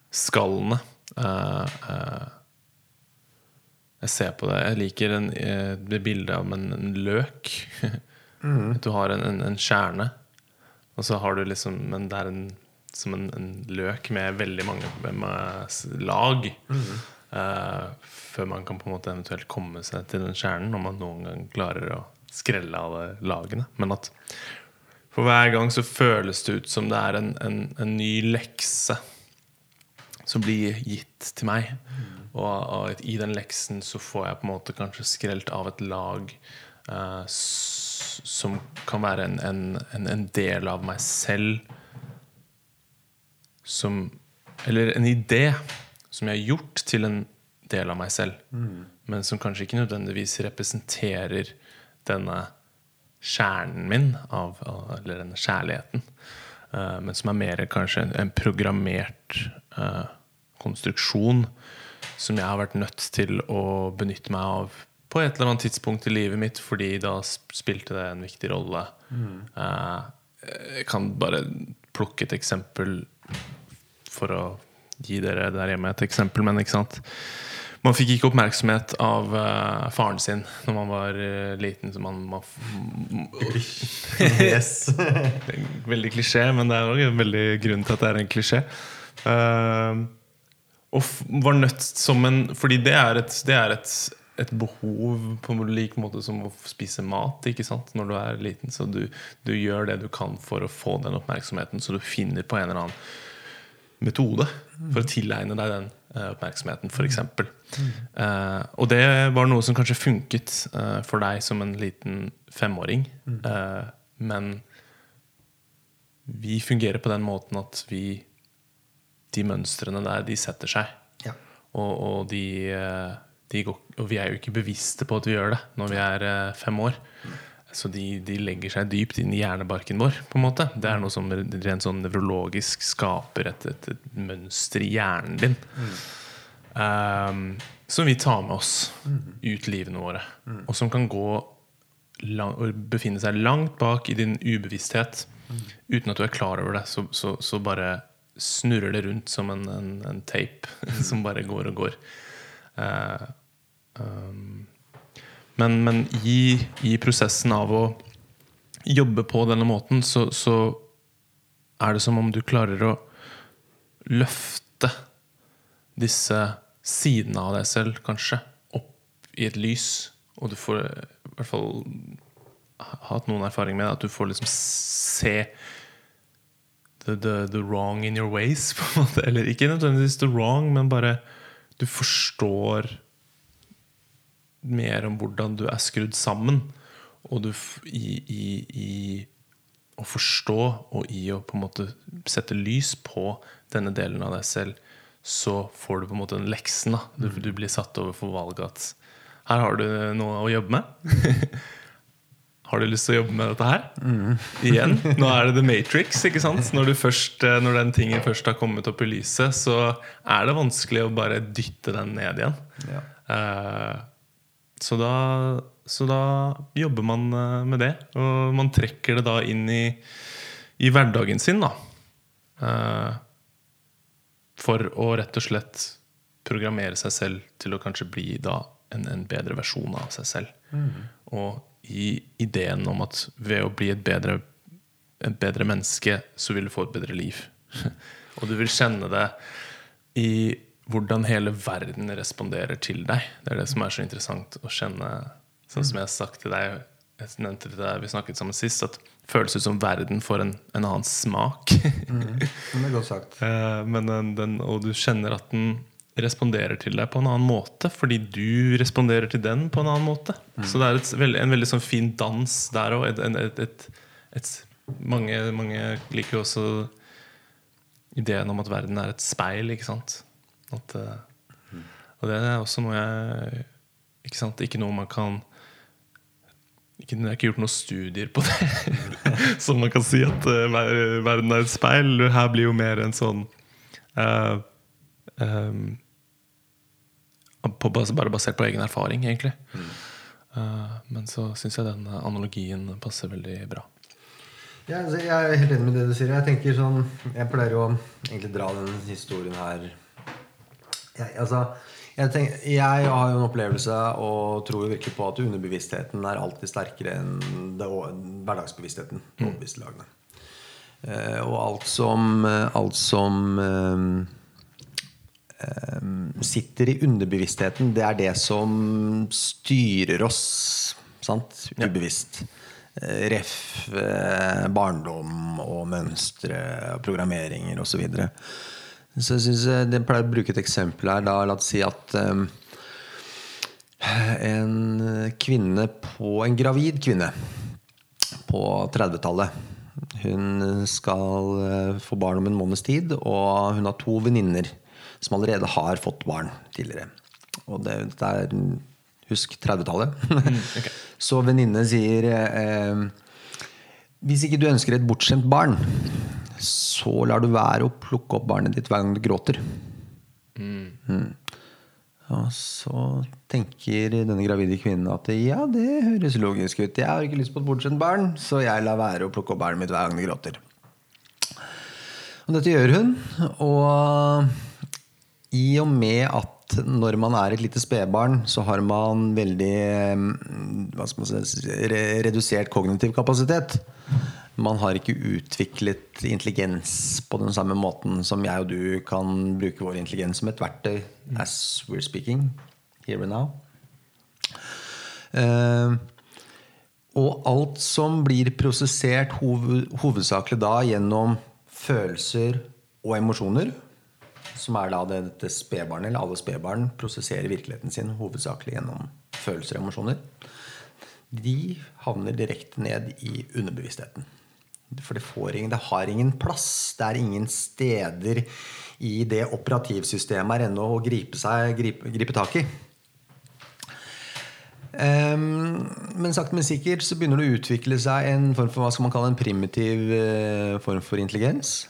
skallene. Uh, eh, jeg ser på det. Jeg liker en, eh, det bildet av en, en løk. At du har en, en, en kjerne, og så har du liksom Men det er en, som en, en løk med veldig mange med lag. lag. Uh, før man kan på en måte eventuelt komme seg til den kjernen, om man noen gang klarer å skrelle alle lagene. Men at for hver gang så føles det ut som det er en, en, en ny lekse som blir gitt til meg. Og, og i den leksen så får jeg på en måte kanskje skrelt av et lag uh, som kan være en, en, en, en del av meg selv som Eller en idé som jeg har gjort til en del av meg selv, men som kanskje ikke nødvendigvis representerer denne kjernen min, av, av, eller denne kjærligheten. Uh, men som er mer kanskje en, en programmert uh, konstruksjon som jeg har vært nødt til å benytte meg av på et eller annet tidspunkt i livet mitt, fordi da spilte det en viktig rolle. Eh, jeg kan bare plukke et eksempel for å gi dere der hjemme et eksempel, men ikke sant Man fikk ikke oppmerksomhet av uh, faren sin når man var uh, liten. Så man, man Yes. Veldig klisjé, men det er også en veldig grunn til at det er en klisjé. Eh, og var nødt som en Fordi det er et, det er et, et behov på lik måte som å spise mat ikke sant? når du er liten. Så du, du gjør det du kan for å få den oppmerksomheten, så du finner på en eller annen metode for å tilegne deg den eh, oppmerksomheten, f.eks. Uh, og det var noe som kanskje funket uh, for deg som en liten femåring. Uh, men vi fungerer på den måten at vi De mønstrene der, de setter seg. Ja. Og, og, de, eh, de går, og vi er jo ikke bevisste på at vi gjør det når vi er eh, fem år. Så de, de legger seg dypt inn i hjernebarken vår. på en måte Det er noe som rent sånn nevrologisk skaper et, et, et mønster i hjernen din. Um, som vi tar med oss ut livene våre. Og som kan gå lang, og befinne seg langt bak i din ubevissthet. Uten at du er klar over det, så, så, så bare snurrer det rundt som en, en, en tape som bare går og går. Eh, um, men, men i, i prosessen av å jobbe på denne måten, så, så er det som om du klarer å løfte disse sidene av deg selv, kanskje, opp i et lys. Og du får i hvert fall hatt noen erfaring med det, at du får liksom se the, the, wrong in your ways. Eller ikke nødvendigvis the wrong, men bare du forstår mer om hvordan du er skrudd sammen. Og du i, i, i å forstå og i å på en måte sette lys på denne delen av deg selv, så får du på en måte den leksen. Du, du blir satt overfor valget at her har du noe å jobbe med. Har du lyst til å jobbe med dette her? Igjen. Nå er det The Matrix. ikke sant? Når, du først, eh, når den tingen først har kommet opp i lyset, så er det vanskelig å bare dytte den ned igjen. Ja. Uh, så, da, så da jobber man eh, med det. Og man trekker det da inn i, i hverdagen sin, da. Uh, for å rett og slett programmere seg selv til å kanskje bli da en, en bedre versjon av seg selv. Og i ideen om at ved å bli et bedre, et bedre menneske, så vil du få et bedre liv. og du vil kjenne det i hvordan hele verden responderer til deg. Det er det som er så interessant å kjenne. Sånn som jeg har sagt til deg, jeg nevnte det vi snakket sammen sist, at det føles ut som verden får en, en annen smak. mm, det er godt sagt. Eh, Men den, den, og du kjenner at den responderer til deg på en annen måte, fordi du responderer til den på en annen måte. Så det er et, en veldig sånn fin dans der òg. Mange, mange liker jo også ideen om at verden er et speil, ikke sant. At, eh, og det er også noe jeg Ikke sant, ikke noe man kan ikke, jeg har ikke gjort noen studier på det. Så man kan si at eh, verden er et speil. Her blir jo mer en sånn uh, ehm, på, Bare basert på egen erfaring, egentlig. Eh, men så syns jeg den analogien passer veldig bra. Ja, altså, jeg er helt enig med det du sier. Jeg tenker sånn Jeg pleier å egentlig dra den historien her jeg, altså, jeg, tenker, jeg har jo en opplevelse og tror jo virkelig på at underbevisstheten er alltid sterkere enn det, hverdagsbevisstheten. Mm. Eh, og alt som, alt som eh, eh, sitter i underbevisstheten, det er det som styrer oss. Sant? Ubevisst. Eh, Ref. eh, barndom og mønstre og programmeringer osv. Så, videre. så jeg synes jeg pleier å bruke et eksempel her. Da, la oss si at um, en kvinne på En gravid kvinne på 30-tallet. Hun skal eh, få barn om en måneds tid, og hun har to venninner som allerede har fått barn tidligere. Og det, det er Husk 30-tallet. Så venninnene sier eh, Hvis ikke du ønsker et bortskjemt barn, så lar du være å plukke opp barnet ditt hver gang du gråter. Mm. Og så tenker denne gravide kvinnen at ja, det høres logisk ut. Jeg har ikke lyst på et bortskjemt barn, så jeg lar være å plukke opp barnet mitt hver gang det gråter. Og dette gjør hun. Og i og med at når man er et lite spedbarn, så har man veldig mm, man si, redusert kognitiv kapasitet. Man har ikke utviklet intelligens på den samme måten som jeg og du kan bruke vår intelligens som et verktøy. As we're speaking. Here and now. Eh, og alt som blir prosessert hoved, hovedsakelig da gjennom følelser og emosjoner, som er da det, dette spedbarnet, eller alle spedbarn prosesserer virkeligheten sin hovedsakelig gjennom følelser og emosjoner, de havner direkte ned i underbevisstheten. For det, ingen, det har ingen plass. Det er ingen steder i det operativsystemet er ennå å gripe, seg, gripe, gripe tak i. Um, men sakte, men sikkert så begynner det å utvikle seg en form for hva skal man kalle en primitiv uh, form for intelligens.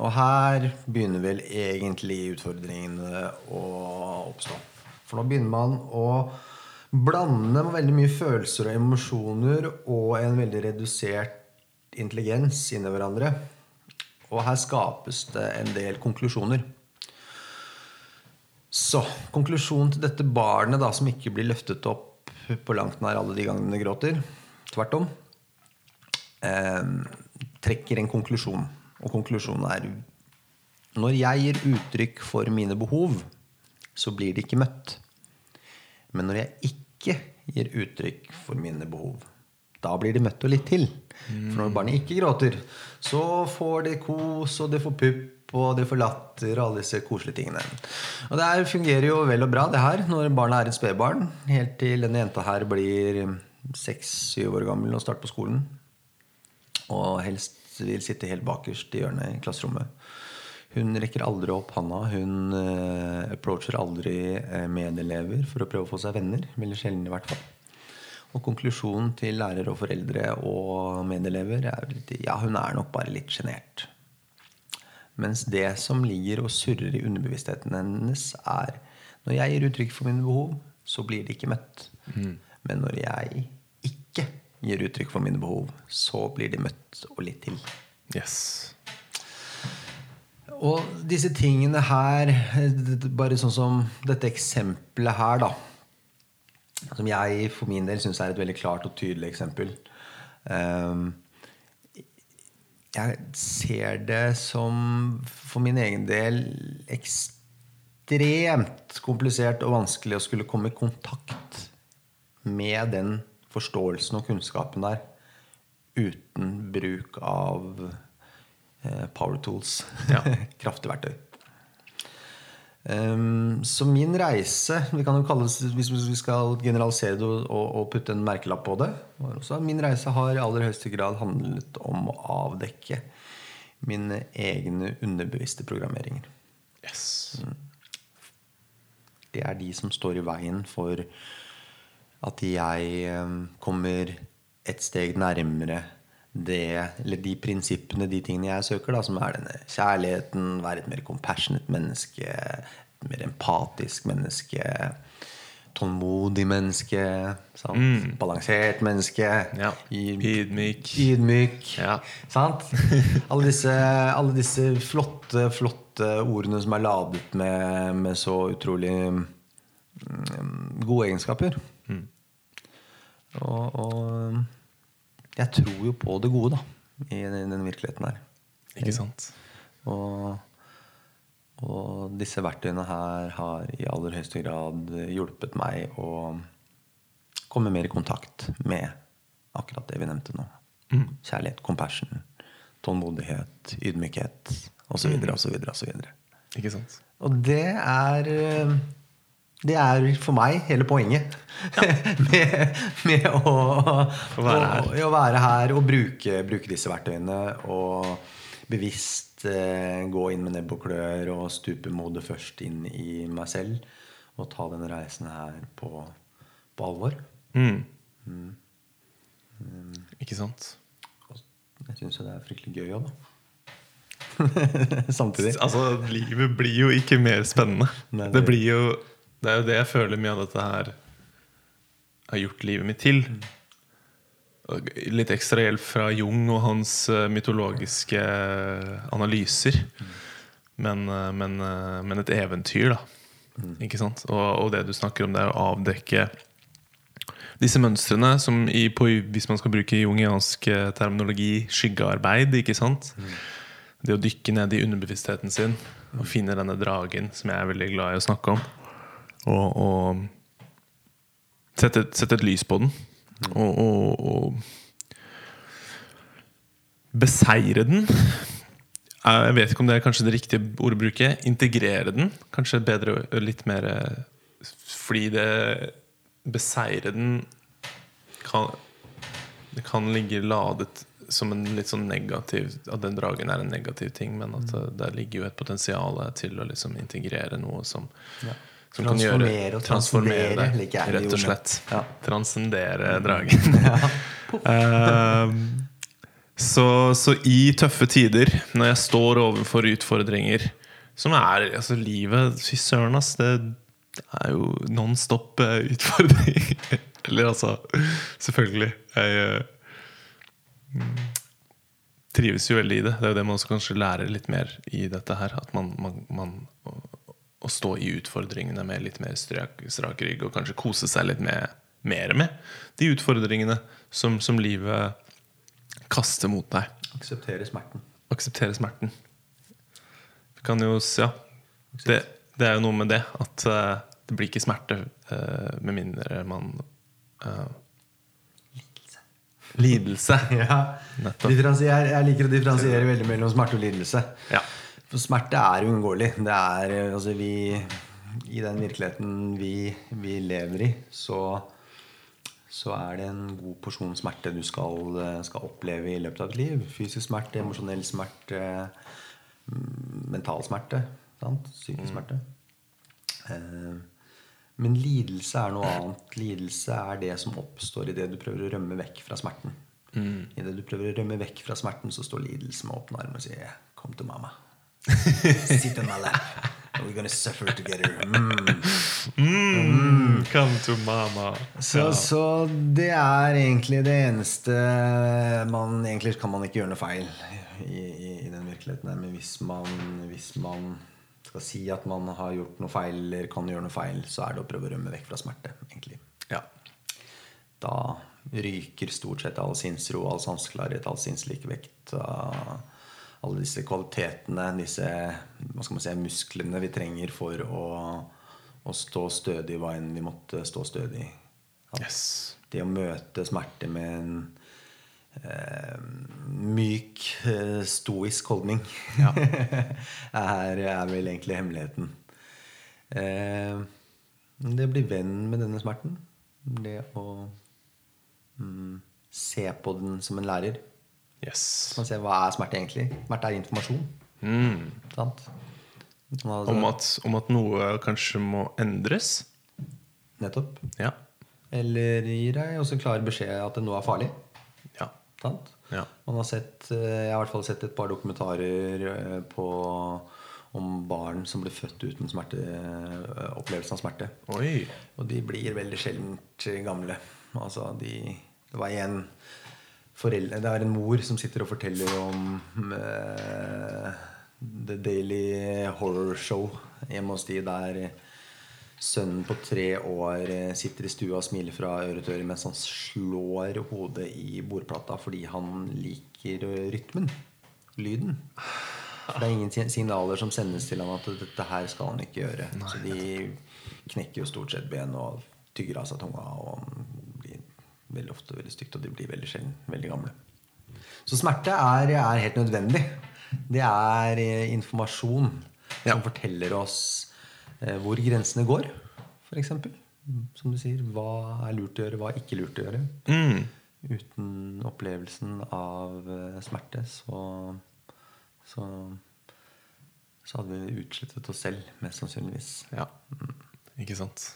Og her begynner vel egentlig utfordringene å oppstå. For nå begynner man å blande med veldig mye følelser og emosjoner og en veldig redusert intelligens inn i hverandre. Og her skapes det en del konklusjoner. Så konklusjonen til dette barnet da, som ikke blir løftet opp på langt nær alle de gangene det gråter, tvert om, eh, trekker en konklusjon. Og konklusjonen er når jeg gir uttrykk for mine behov, så blir de ikke møtt. Men når jeg ikke gir uttrykk for mine behov, da blir de møtt og litt til. For når barnet ikke gråter, så får det kos, og det får pupp, og det får latter og alle disse koselige tingene. Og det her fungerer jo vel og bra, det her, når barnet er et spedbarn. Helt til denne jenta her blir seks-syv år gammel og starter på skolen. Og helst vil sitte helt bakerst i hjørnet i klasserommet. Hun rekker aldri opp handa. Hun eh, approacher aldri eh, medelever for å prøve å få seg venner. Veldig sjelden, i hvert fall. Og konklusjonen til lærer og foreldre og medelever er litt, ja, hun er nok bare litt sjenert. Mens det som ligger og surrer i underbevisstheten hennes, er når jeg gir uttrykk for mine behov, så blir de ikke møtt. Men når jeg ikke gir uttrykk for mine behov, så blir de møtt og litt til. Yes. Og disse tingene her, bare sånn som dette eksempelet her, da. Som jeg for min del syns er et veldig klart og tydelig eksempel. Um, jeg ser det som, for min egen del, ekstremt komplisert og vanskelig å skulle komme i kontakt med den forståelsen og kunnskapen der uten bruk av eh, power tools. Ja. Kraftige verktøy. Um, så min reise vi kan jo kalle det, Hvis vi skal generalisere det og, og putte en merkelapp på det også, Min reise har i aller høyeste grad handlet om å avdekke mine egne underbevisste programmeringer. yes. Det er de som står i veien for at jeg eh, kommer et steg nærmere det, eller de prinsippene, de tingene jeg søker, da, som er denne kjærligheten, være et mer compassionate menneske, et mer empatisk menneske, tålmodig menneske, sant? balansert menneske, Ja. Ydmyk. ydmyk. Ja. Sant? Alle disse, alle disse flotte, flotte ordene som er ladet med, med så utrolig mm, gode egenskaper. Og, og jeg tror jo på det gode, da, i den, den virkeligheten her. Ikke sant? Og, og disse verktøyene her har i aller høyeste grad hjulpet meg å komme mer i kontakt med akkurat det vi nevnte nå. Kjærlighet, compassion, tålmodighet, ydmykhet osv. osv. osv. Ikke sant? Og det er eh, Det er for meg hele poenget med, med å, være her. å, å være her og bruke, bruke disse verktøyene. Og bevisst eh, gå inn med nebb og klør og stupe modet først inn i meg selv. Og ta denne reisen her på, på alvor. Mm. Ikke sant? Jeg syns jo det er fryktelig gøy òg, da. Samtidig. Altså, livet blir jo ikke mer spennende. Nei, det, det- blir jo Det er jo det jeg føler mye av dette her har gjort livet mitt til. Litt ekstra hjelp fra Jung og hans eh, mytologiske analyser. Men, eh, men, eh, men et eventyr, da. Ikke sant? Og, og det du snakker om, det er å avdekke disse mønstrene som i, på, hvis man skal bruke jungiansk eh, terminologi, skyggearbeid. ikke sant? Det å dykke ned i underbevisstheten sin og finne denne dragen som jeg er veldig glad i å snakke om. Og, og sette, sette et lys på den. Og, og, og beseire den. Eh, Jeg vet ikke om det er kanskje det riktige bruke. Integrere den. Kanskje bedre litt mer eh, Fordi det Beseire den kan, Det kan ligge ladet som en litt sånn negativ At den dragen er en negativ ting, men at Mm. uh, der ligger jo et potensial til å liksom integrere noe som, Ja. Som kan Transformere gjøre og Transformere transcendere, det, liker jeg rett og slett. Ja. Mm. Transcendere dragen. uh, så, så i tøffe tider, når jeg står overfor utfordringer som er Altså, livet Fy søren, ass. Det er jo non stop eh, utfordring. Eller altså Selvfølgelig. Jeg mm, trives jo veldig i det. Det er jo det man også kanskje lærer litt mer i dette her. At man, man, man å, stå i utfordringene med litt mer strak, strak rygg, og kanskje kose seg litt med, mer med de utfordringene som, som livet kaster mot deg. Akseptere smerten. Akseptere smerten. Vi kan jo Ja. Det, det er jo noe med det at uh, det blir ikke smerte uh, med mindre man uh, Lidelse. Ja. jeg, jeg liker å differensiere veldig mellom smerte og lidelse. Ja. For smerte er uunngåelig. Det er eh, altså vi I den virkeligheten vi, vi lever i, så, så er det en god porsjon smerte du skal, eh, skal oppleve i løpet av et liv. Fysisk smerte, emosjonell smerte, mm, mental smerte. Sant? Psykisk smerte. Eh, Men lidelse er noe annet. Lidelse er det som oppstår idet du prøver å rømme vekk fra smerten. Mm. Idet du prøver å rømme vekk fra smerten, så står lidelse med åpne armer og sier 'Kom til mamma'. Sit on my lap. We're gonna suffer together. Mm. Come to mama. Så, så det er egentlig det eneste man, Egentlig kan man ikke gjøre noe feil i, i, i den virkeligheten. der, Men hvis man, hvis man skal si at man har gjort noe feil eller kan gjøre noe feil, så er det å prøve å rømme vekk fra smerte. egentlig. Ja. Da ryker stort sett all sinnsro, all sanseklarhet, all sinnslikevekt. uh, Alle disse kvalitetene, disse hva skal man si, musklene vi trenger for å, å stå stødig hva enn vi måtte stå stødig. Yes. Det å møte smerte med en eh, myk, eh, stoisk holdning er, er vel egentlig hemmeligheten. Eh, det å bli venn med denne smerten. Det å mm, se på den som en lærer. Yes. Man ser hva er smerte egentlig. Smerte er informasjon. Mm. Sant? Om, at, om at noe kanskje må endres. Nettopp. Ja. Eller gir deg også klar beskjed at det nå er farlig. Ja. Sant? Ja. Man har sett, eh, jeg har i hvert fall sett et par dokumentarer eh, på, om barn som blir født uten smerte, opplevelse opplevelsen av smerte. Oi. Og de blir veldig sjeldent gamle. Altså de, det var en foreldre, Det er en mor som sitter og forteller om uh, The Daily Horror Show hjemme hos de der sønnen på tre år eh, sitter i stua og smiler fra øre til øre mens han slår hodet i bordplata fordi han liker rytmen. Lyden. For det er ingen signaler som sendes til ham at dette her skal han ikke gjøre. Så de knekker jo stort sett ben og tygger av seg tunga. Og veldig ofte veldig stygt, og de blir veldig sjelden veldig gamle. Så smerte er, er helt nødvendig. Det er eh, informasjon Ja. som forteller oss eh, hvor grensene går, f.eks. Som du sier, hva er lurt å gjøre, hva er ikke lurt å gjøre. Mm. Uten opplevelsen av eh, smerte, så, så Så hadde vi utslettet oss selv, mest sannsynligvis. Ja. Ikke sant.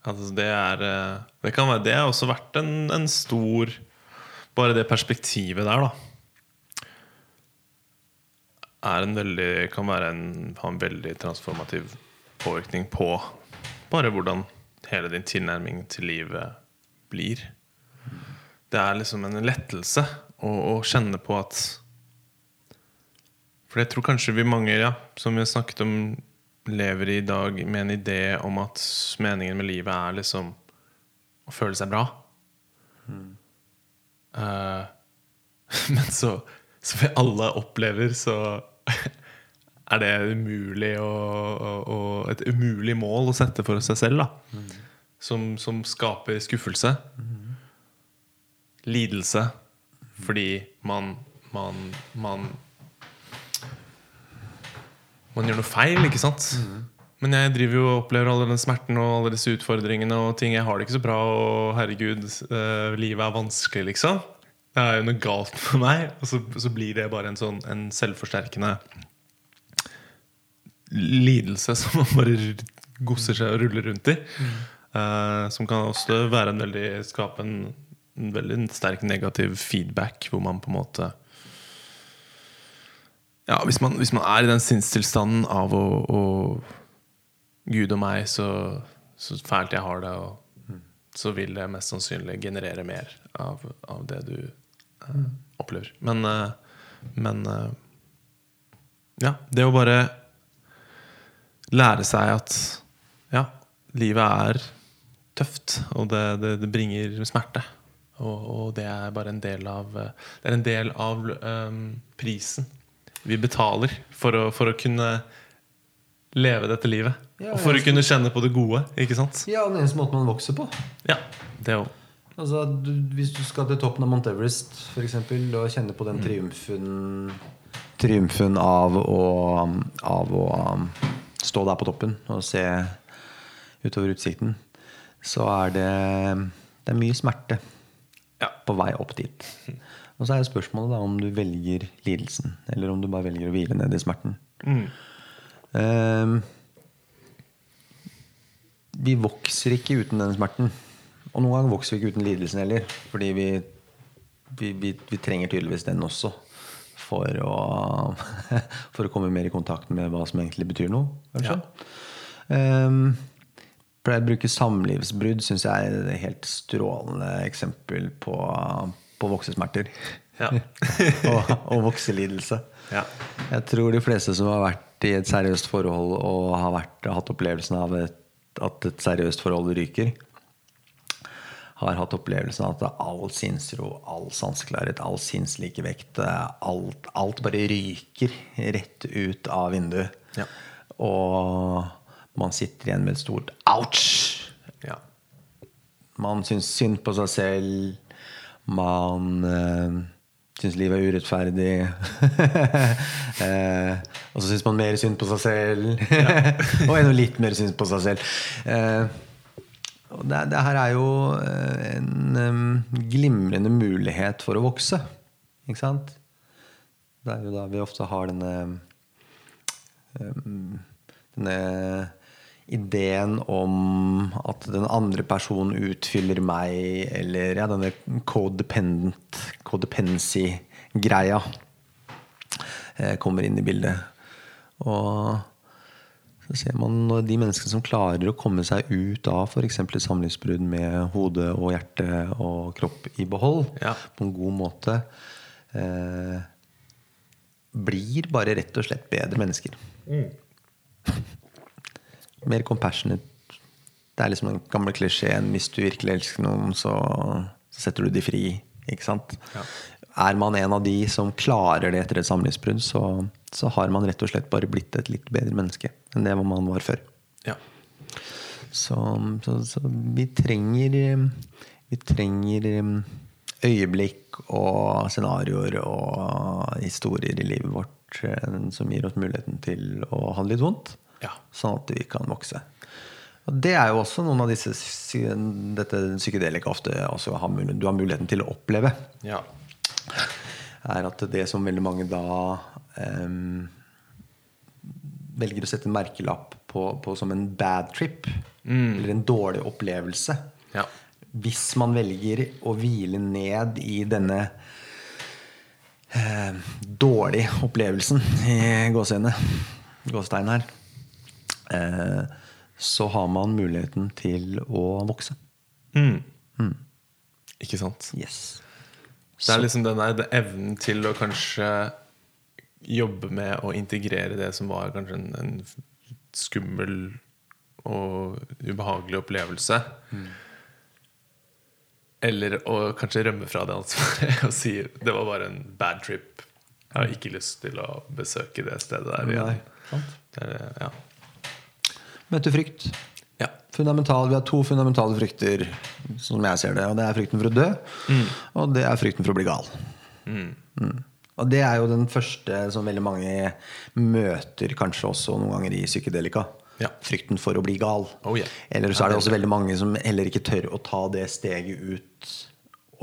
Altså, det er eh, Det kan være Det har også vært en, en stor Bare det perspektivet der, da. Er en veldig Kan være en, ha en veldig transformativ påvirkning på bare hvordan hele din tilnærming til livet blir. Det er liksom en lettelse å, å kjenne på at For jeg tror kanskje vi mange, ja, som vi har snakket om, lever i dag med en idé om at meningen med livet er liksom å føle seg bra. Eh, men så, som vi alle opplever, så er det umulig å, å, å- et umulig mål å sette for seg selv. Da. Som, som skaper skuffelse. Lidelse. Fordi man, man, man man gjør noe feil, ikke sant? Men jeg driver jo og opplever all den smerten og alle disse utfordringene og ting. Jeg har det ikke så bra, og herregud, eh, livet er vanskelig, liksom. det er jo noe galt med meg. Og så, så blir det bare en sånn en selvforsterkende lidelse som man bare gosser seg og ruller rundt i. Eh, som kan også være en veldig skape en, en veldig sterk negativ feedback, hvor man på en måte Ja, hvis man, hvis man er i den sinnstilstanden av å, å Gud og meg, så, så fælt jeg har det, og så vil det mest sannsynlig generere mer av, av det du eh, opplever. Men, eh, men eh, ja, det å bare lære seg at ja, livet er tøft, og det, det, det bringer smerte. Og, og det er bare en del av eh, Det er en del av um, prisen vi betaler for å, for å kunne leve dette livet. Ja, og for å kunne kjenne på det gode. Ikke sant? Ja, den eneste måten man vokser på. Ja, det også. Altså, du, hvis du skal til toppen av Mount Everest for eksempel, og kjenne på Mm. den triumfen Triumfen av å, av å um, stå der på toppen og se utover utsikten, så er det, det er mye smerte Ja. på vei opp dit. Og så er spørsmålet da om du velger lidelsen, eller om du bare velger å hvile ned i smerten. Ehm, vi vokser ikke uten den smerten. Og noen ganger vokser vi ikke uten lidelsen heller. Fordi vi, vi, vi, vi trenger tydeligvis den også. For å, for å komme mer i kontakt med hva som egentlig betyr noe. Kanskje. Um, pleier å bruke samlivsbrudd, syns jeg er et helt strålende eksempel på, på voksesmerter. Ja. og, og vokselidelse. Ja. Jeg tror de fleste som har vært i et seriøst forhold og har vært, hatt opplevelsen av et, at et seriøst forhold ryker, har hatt opplevelsen av at all sinnsro, all sanseklarhet, all sinnslikevekt alt, alt bare ryker rett ut av vinduet. Ja. Og man sitter igjen med et stort ouch! ja. Man syns synd på seg selv. Man uh, syns livet er urettferdig. Eh, og så syns man mer synd på seg selv. og enda litt mer synd på seg selv. Eh, og det, det her er jo eh, en um, glimrende mulighet for å vokse. Ikke sant? Det er jo da vi ofte har denne um, denne ideen om at den andre personen utfyller meg, eller ja, denne codependent, codependency-greia eh, kommer inn i bildet. Og så ser man de menneskene som klarer å komme seg ut av f.eks. et samlivsbrudd med hode og hjerte og kropp i behold Ja. på en god måte, eh, blir bare rett og slett bedre mennesker. Mer compassionate. Det er liksom den gamle klisjeen hvis du virkelig elsker noen, så, så setter du de fri. Ikke sant? Ja. Er man en av de som klarer det etter et samlivsbrudd, så, så har man rett og slett bare blitt et litt bedre menneske enn det man var før. ja. Så, så, så vi trenger Vi trenger øyeblikk og scenarioer og historier i livet vårt eh, som gir oss muligheten til å ha det litt vondt, Ja. sånn at vi kan vokse. Og det er jo også noen av disse dette psykedelika ofte også har mulighet, du har muligheten til å oppleve. ja. Er at det som veldig mange da um, velger å sette merkelapp på, på som en bad trip, eller en dårlig opplevelse. Ja. Hvis man velger å hvile ned i denne eh, dårlige opplevelsen i gåseøyne, gåstegn her, så har man muligheten til å vokse. Ikke sant? Yes. Det er liksom den der evnen til å kanskje jobbe med å integrere det som var kanskje en, en skummel og ubehagelig opplevelse. Eller å kanskje rømme fra det ansvaret og si det var bare en bad trip. Jeg har ikke lyst til å besøke det stedet der Nei, sant? Det ja. Møte frykt. Ja. Fundamental, vi har to fundamentale frykter, som jeg ser det. Og det er frykten for å dø, og det er frykten for å bli gal. Mm. Og det er jo den første som veldig mange møter, kanskje også noen ganger i psykedelika. Ja. Frykten for å bli gal. Oh, yeah. Eller så er det også veldig mange som heller ikke tør å ta det steget ut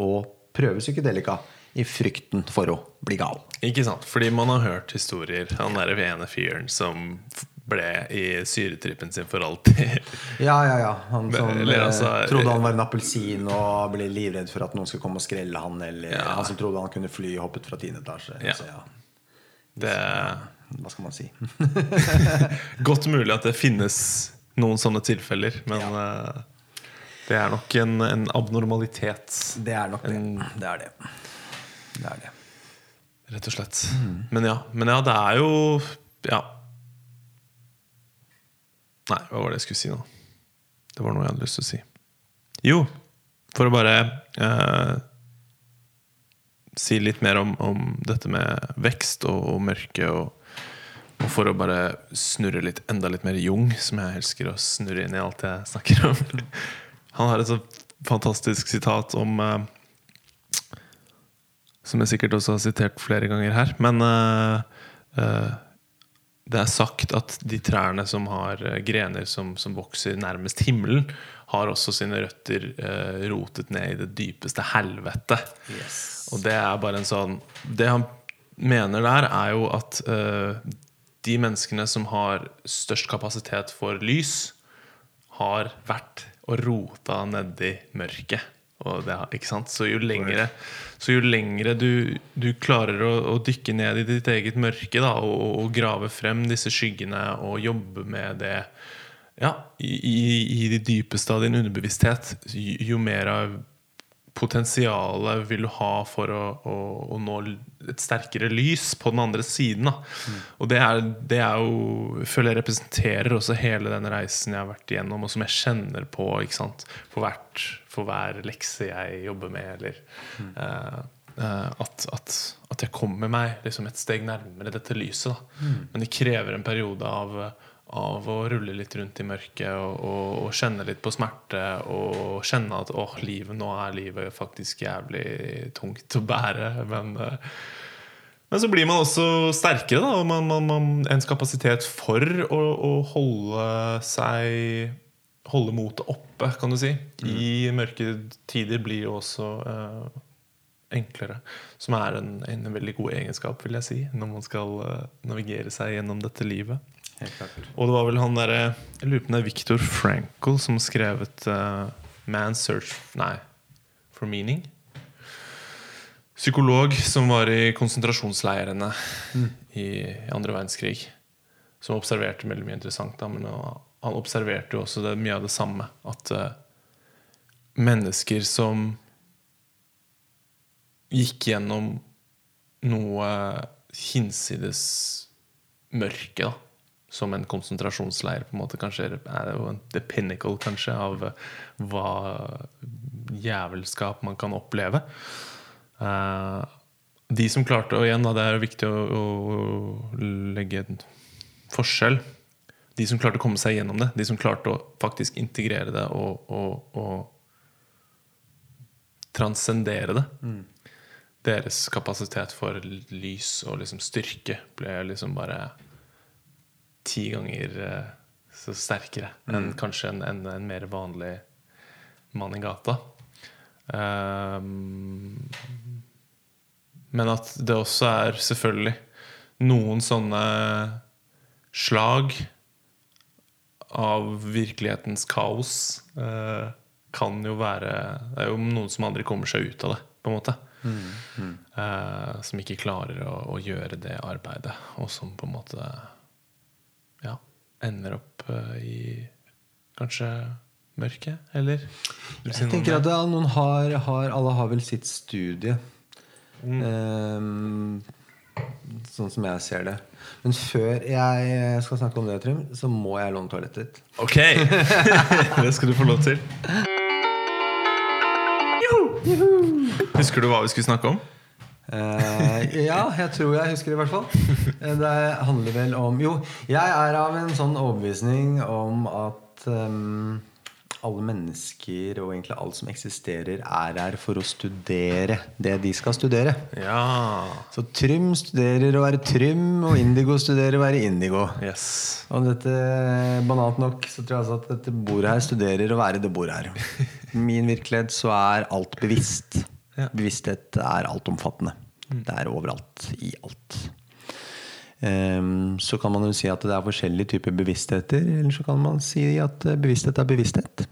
og prøve psykedelika. i frykten for å bli gal. Ikke sant? Fordi man har hørt historier. Han derre ene fyren som ble i syretrippen sin for alltid. Ja, ja, ja. Han som Eller, altså, trodde han var en appelsin og ble livredd for at noen skulle komme og skrelle han. Eller Ja. han som trodde han kunne fly hoppet fra tiende etasje. Ja. Så, ja. Det Hva skal man si? Godt mulig at det finnes noen sånne tilfeller, men eh, det er nok en, en abnormalitet, Det er nok det. En- Det er det. Det er det. rett og slett. Men, ja, men ja, det er jo Ja. Nei, hva var det jeg skulle si nå? Det var noe jeg hadde lyst til å si. Jo, for å bare eh, si litt mer om, om dette med vekst og, og mørke, og, og for å bare snurre litt enda litt mer Jung, som jeg elsker å snurre inn i alt jeg snakker om. Han har et så fantastisk sitat om eh, Som jeg sikkert også har sitert flere ganger her. Men eh, eh, det er sagt at de trærne som har eh, grener som, som vokser nærmest himmelen, har også sine røtter eh, rotet ned i det dypeste helvete. Og det er bare en sånn Det han mener der, er jo at eh, de menneskene som har størst kapasitet for lys, har vært og rota nedi mørket. Og det, ikke sant? Så jo lengre, så jo lengre du, du klarer å, å dykke ned i ditt eget mørke da, og, og grave frem disse skyggene og jobbe med det ja, i, i, i det dypeste av din underbevissthet, jo, jo mer av potensialet vil du ha for å, å, å nå et sterkere lys på den andre siden. Da. Og det er, det er jo føler jeg representerer også hele den reisen jeg har vært igjennom, og som jeg kjenner på ikke sant? For, hvert, for hver lekse jeg jobber med. Eller, mm. eh, at, at, at jeg kommer meg liksom et steg nærmere dette lyset. Da. Men det krever en periode av av å rulle litt rundt i mørket og, og, og kjenne litt på smerte og kjenne at åh, livet, nå er livet faktisk jævlig tungt å bære. Men, eh, men så blir man også sterkere, da. Man, man, man, ens kapasitet for å, å holde seg Holde motet oppe, kan du si, i mørke tider blir jo også eh, enklere. Som er en, en veldig god egenskap, vil jeg si, når man skal eh, navigere seg gjennom dette livet. Og det var vel han derre Jeg lurer på om det er Viktor Frankl som skrevet uh, 'Man's Search Nei, for Meaning'. Psykolog som var i konsentrasjonsleirene i andre verdenskrig. Som observerte veldig mye interessant. Da, men han observerte jo også det, mye av det samme. At uh, mennesker som gikk gjennom noe hinsides mørke, da, som en konsentrasjonsleir på en måte kanskje er jo the pinnacle kanskje av eh, hva jævelskap man kan oppleve. Eh, de som klarte, og igjen da, det er viktig å, å legge en forskjell De som klarte å komme seg gjennom det, de som klarte å faktisk integrere det og, og, og transcendere det. Deres kapasitet for lys og liksom styrke ble liksom bare ti ganger eh, så sterkere enn kanskje en, en, en mer vanlig mann i gata. Um, men at det også er selvfølgelig noen sånne slag av virkelighetens kaos eh, kan jo være Det er jo noen som aldri kommer seg ut av det, på en måte. Eh, som ikke klarer å, å gjøre det arbeidet, og som på en måte ja, ender opp eh, i kanskje mørket, eller? Si Jeg tenker at noen har, har Alle har vel sitt studie. Ehm, sånn som jeg ser det. Men før jeg skal snakke om det, Trym, så må jeg låne toalettet ditt. Ok! det skal du få lov til. Husker du hva vi skulle snakke om? Eh, ja, jeg tror jeg husker det i hvert fall. Eh, Det handler vel om Jo, jeg er av en sånn overbevisning om at ehm, alle mennesker og egentlig alt som eksisterer, er her for å studere det de skal studere. Ja. Så Trym studerer å være Trym, og Indigo studerer å være Indigo. Yes. Og dette, banalt nok så tror jeg altså at dette bordet her studerer å være det bordet her. I min virkelighet så er alt bevisst. Ja. Bevissthet er altomfattende. Det er overalt, i alt. Ehm, så kan man jo si at det er forskjellige typer bevisstheter, eller så kan man si at eh, bevissthet er bevissthet.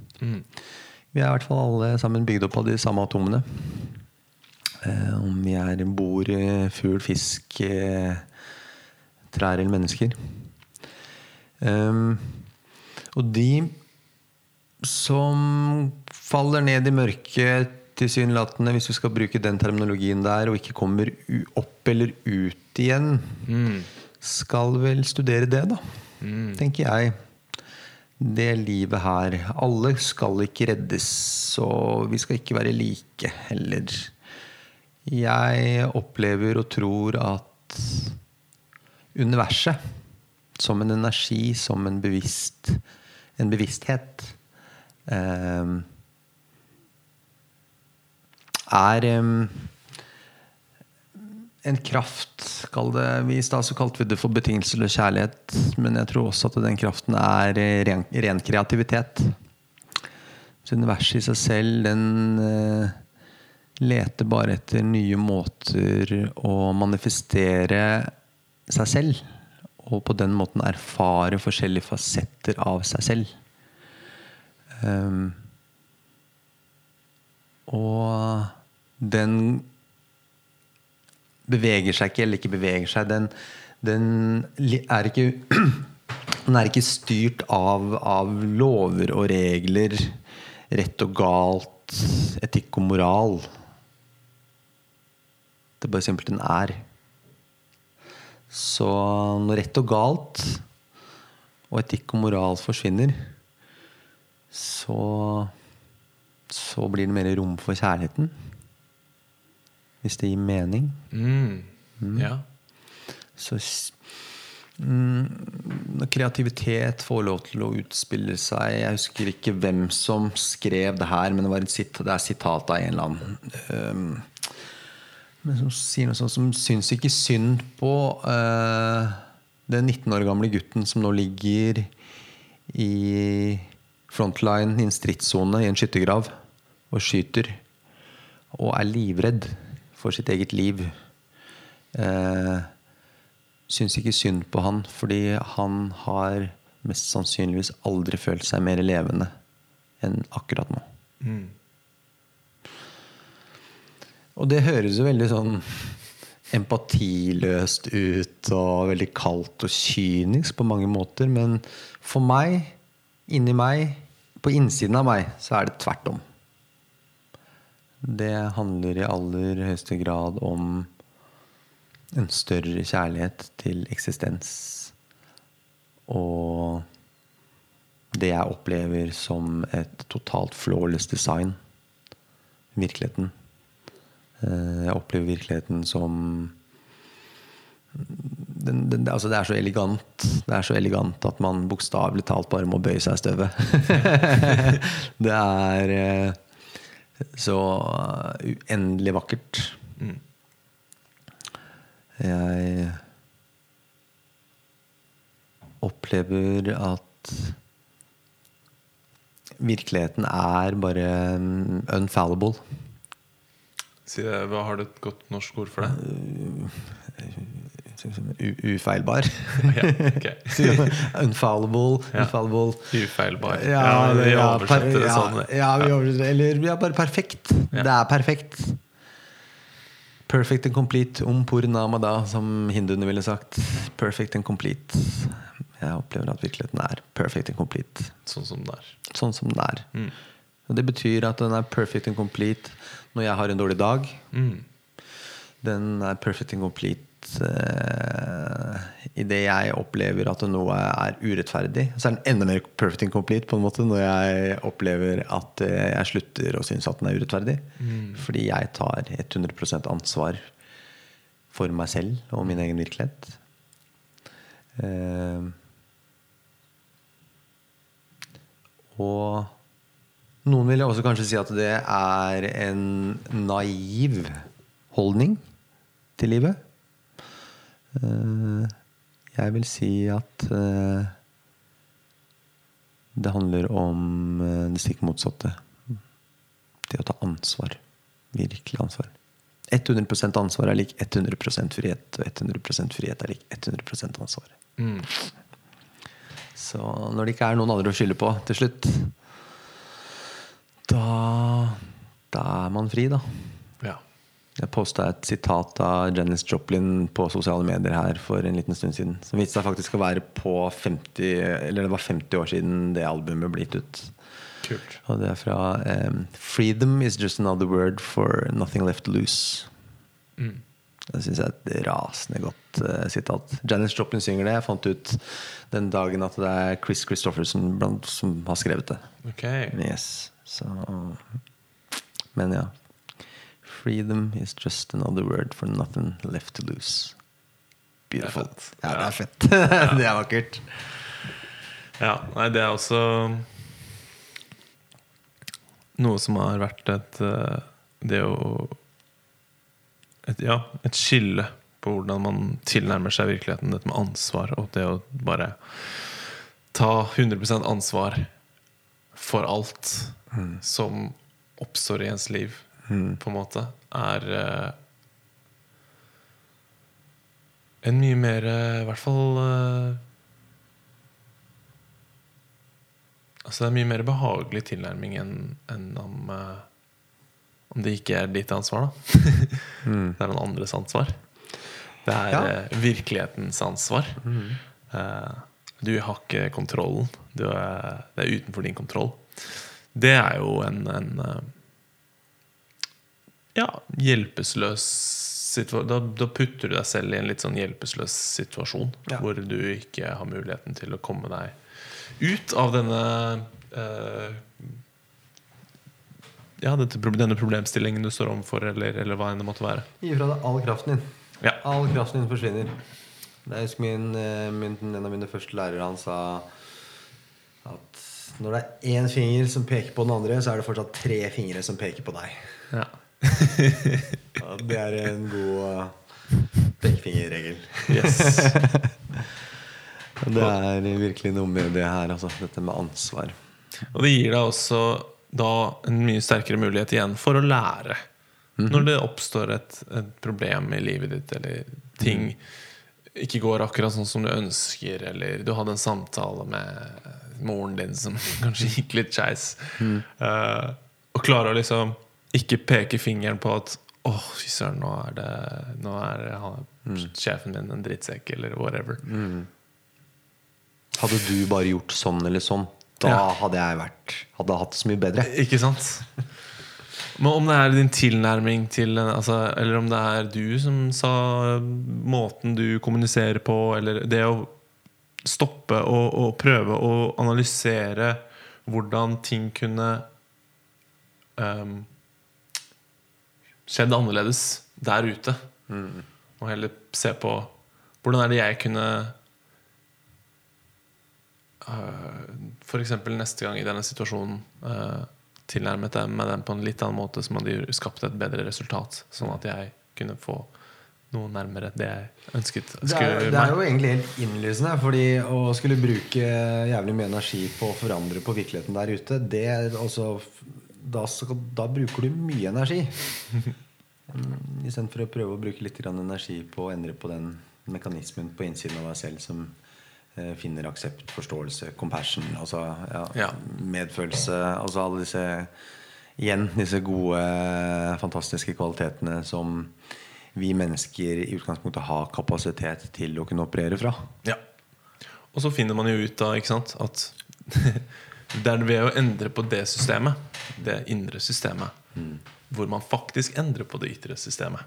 Vi er i hvert fall alle sammen bygd opp av de samme atomene. Eh, om vi er bor, eh, fugl, fisk, trær eller mennesker. Ehm, og de som faller ned i mørket, tilsynelatende, hvis vi skal bruke den terminologien der, og ikke kommer opp eller ut igjen, skal vel studere det, da. Tenker jeg. Det livet her. Alle skal ikke reddes, og vi skal ikke være like heller. Jeg opplever og tror at universet, som en energi, som en bevisst en bevissthet, eh, er eh, en kraft, kall det I stad kalte vi det for betingelsesløs kjærlighet, men jeg tror også at den kraften er eh, ren, ren kreativitet. Så universet i seg selv, den eh, leter bare etter nye måter å manifestere seg selv. Og på den måten erfare forskjellige fasetter av seg selv. Um, og den beveger seg ikke, eller ikke beveger seg. Den, den er ikke Den er ikke styrt av, av lover og regler, rett og galt, etikk og moral. Det er bare simpelthen er. Så når rett og galt og etikk og moral forsvinner, så så blir det mer rom for kjærligheten. Hvis det gir mening. Mm. Ja. Så mm, når kreativitet får lov til å utspille seg Jeg husker ikke hvem som skrev det her, men det, var et det er sitat av en eller annen. Um, men som sier noe sånt som syns ikke synd på uh, den 19 år gamle gutten som nå ligger i frontline i en stridssone i en skyttergrav og skyter. Og er livredd for sitt eget liv. Eh, syns ikke synd på han, fordi han har mest sannsynligvis aldri følt seg mer levende enn akkurat nå. Og det høres jo veldig sånn empatiløst ut og veldig kaldt og kynisk på mange måter, men for meg, inni meg, på innsiden av meg, så er det tvert om. Det handler i aller høyeste grad om en større kjærlighet til eksistens. Og det jeg opplever som et totalt flawless design. Virkeligheten. Eh, Jeg opplever virkeligheten som den, den, altså det er så elegant Det er så elegant at man bokstavelig talt bare må bøye seg i støvet. det er eh, så uendelig vakkert. Jeg opplever at virkeligheten er bare mm, unfallible. Hva Har du et godt norsk ord for det? Ufeilbar. Ja, okay. unfallible, Ja. unfallible. Ufeilbar. Ja, Ja, vi ja, oversetter det sånn. Ja, vi oversetter, eller ja, bare perfekt. Det er perfekt. Perfect and complete. Om purnamada, som hinduene ville sagt. Perfect and complete. Jeg opplever at virkeligheten er perfect and complete. Sånn som det er. Sånn som den er. Mm. Og det betyr at den er perfect and complete når jeg har en dårlig dag. Mm. Den er perfect and complete uh, idet jeg opplever at noe er urettferdig. Så er den enda mer perfect and complete på en måte når jeg opplever at eh, jeg slutter å synes at den er urettferdig. Fordi jeg tar 100 ansvar for meg selv og min egen virkelighet. Uh, og noen vil også kanskje si at det er en naiv holdning til livet. Eh, Jeg vil si at eh, det handler om eh, det stikk motsatte. Det å ta ansvar. Virkelig ansvar. 100% ansvar er lik 100% frihet, og 100% frihet er lik 100% ansvar. Så når det ikke er noen andre å skylde på til slutt, da, da er man fri, da. Jeg posta et sitat av Janis Joplin på sosiale medier her for en liten stund siden. Som viste seg faktisk å være på 50 Eller det var 50 år siden det albumet ble gitt ut. Kult. Og det er fra um, Freedom is just another word for nothing left loose'. Mm. Det syns jeg er et rasende godt uh, sitat. Janis Joplin synger det. Jeg fant ut den dagen at det er Chris Christofferson som har skrevet det. Ok. Yes, så Men ja. Freedom is just another word for nothing left to lose. Beautiful. Det. Ja, det er fett. det er vakkert. Ja, nei, det er også noe som har vært et eh, Det å et, Ja, et skille på hvordan man tilnærmer seg virkeligheten. Dette med ansvar og det å bare ta 100% ansvar for alt som oppstår i ens liv, på en måte, er eh, en mye mer eh, I hvert fall eh, Altså Det er mye mer behagelig tilnærming enn enn om Om det ikke er ditt ansvar, da. Det er noen andres ansvar. Det er Ja. virkelighetens ansvar. Eh, du har ikke kontrollen. Du er, det er utenfor din kontroll. Det er jo en, en ja, hjelpeløs situasjon. Da, da putter du deg selv i en litt sånn hjelpeløs situasjon. Ja. Hvor du ikke har muligheten til å komme deg ut av denne uh, Ja, denne problemstillingen du står overfor, eller, eller hva enn det måtte være. Gi fra deg all kraften din. Ja. All kraften din forsvinner. Jeg husker min, eh, min, En av mine første lærere han sa at når det er én finger som peker på den andre, så er det fortsatt tre fingre som peker på deg. Ja. Ja, det er en god uh, pekefingerregel. Yes. Det er virkelig noe med det her, altså. Dette med ansvar. Og det gir deg også da en mye sterkere mulighet igjen for å lære. Når det oppstår et, et problem i livet ditt, eller ting ikke går akkurat sånn som du ønsker, eller du hadde en samtale med moren din som kanskje gikk litt skeis, eh, og klarer å liksom ikke peke fingeren på at å, fy søren, nå er det Nå er han, sjefen min en drittsekk, eller whatever. Hadde du bare gjort sånn eller sånn, da Ja. hadde jeg vært Hadde hatt det så mye bedre. Ikke sant? Men om det er din tilnærming til altså, Eller om det er du som sa måten du kommuniserer på, eller det å stoppe og, og prøve å analysere hvordan ting kunne um, skjedd annerledes der ute. Og heller se på hvordan er det jeg kunne for eksempel neste gang i denne situasjonen uh, tilnærmet jeg meg den på en litt annen måte som hadde skapt et bedre resultat. Sånn at jeg kunne få noe nærmere det jeg ønsket. Det er, det er jo egentlig helt innlysende. Fordi å skulle bruke jævlig mye energi på å forandre på virkeligheten der ute, det er altså da, skal- da bruker du mye energi. Istedenfor å prøve å bruke litt grann energi på å endre på den mekanismen på innsiden av deg selv som eh, finner aksept, forståelse, compassion, altså ja, Ja. medfølelse. Altså alle disse Igjen disse gode, fantastiske kvalitetene som vi mennesker i utgangspunktet har kapasitet til å kunne operere fra. Ja. Og så finner man jo ut da ikke sant, at det er ved å endre på det systemet, det indre systemet, hvor man faktisk endrer på det ytre systemet,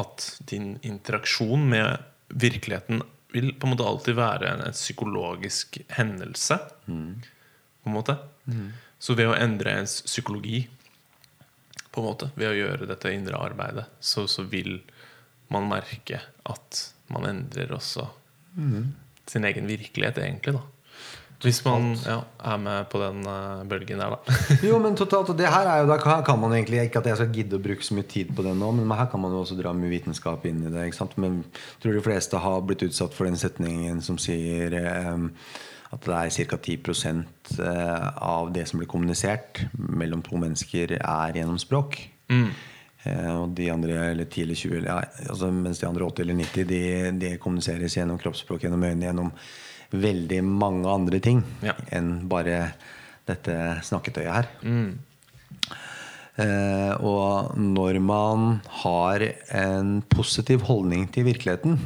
at din interaksjon med virkeligheten vil på en måte alltid være en, en psykologisk hendelse. På en måte. Så ved å endre ens psykologi på en måte, ved å gjøre dette indre arbeidet, så, så vil man merke at man endrer også sin egen virkelighet, egentlig. da Hvis man ja, er med på den eh, bølgen der, da. Jo, men totalt, og det her er jo, Da kan, kan man egentlig Ikke at jeg skal gidde å bruke så mye tid på det nå, men her kan man jo også dra mye vitenskap inn i det. ikke sant? Men jeg tror de fleste har blitt utsatt for den setningen som sier eh, at det er ca. 10 eh, av det som blir kommunisert mellom to mennesker, er gjennom språk. Mm. og de andre, eller 10 eller 20, ja, altså, mens de andre 80 eller 90, de, de kommuniseres gjennom kroppsspråk, gjennom øynene, gjennom veldig mange andre ting Ja. enn bare dette snakketøyet her. Eh, og når man har en positiv holdning til virkeligheten,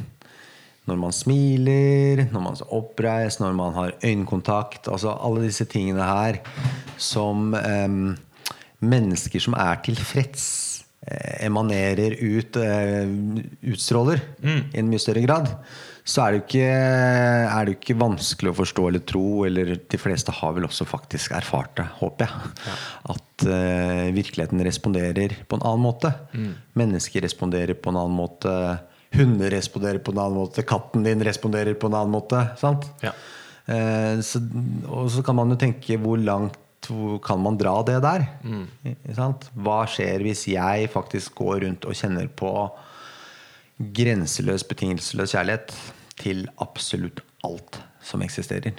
når man smiler, når man er oppreist, når man har øyekontakt Altså alle disse tingene her som eh, mennesker som er tilfreds, eh, emanerer ut, eh, utstråler i en mye større grad, så er det, jo ikke, ikke vanskelig å forstå eller tro, eller de fleste har vel også faktisk erfart det, håper jeg, at uh, virkeligheten responderer på en annen måte. Mennesker responderer på en annen måte. Hunder responderer på en annen måte. Katten din responderer på en annen måte. Sant? Ja. Uh, så, og så kan man jo tenke hvor langt hvor kan man dra det der? Mm. Sant? Hva skjer hvis jeg faktisk går rundt og kjenner på grenseløs, betingelsesløs kjærlighet til absolutt alt som eksisterer?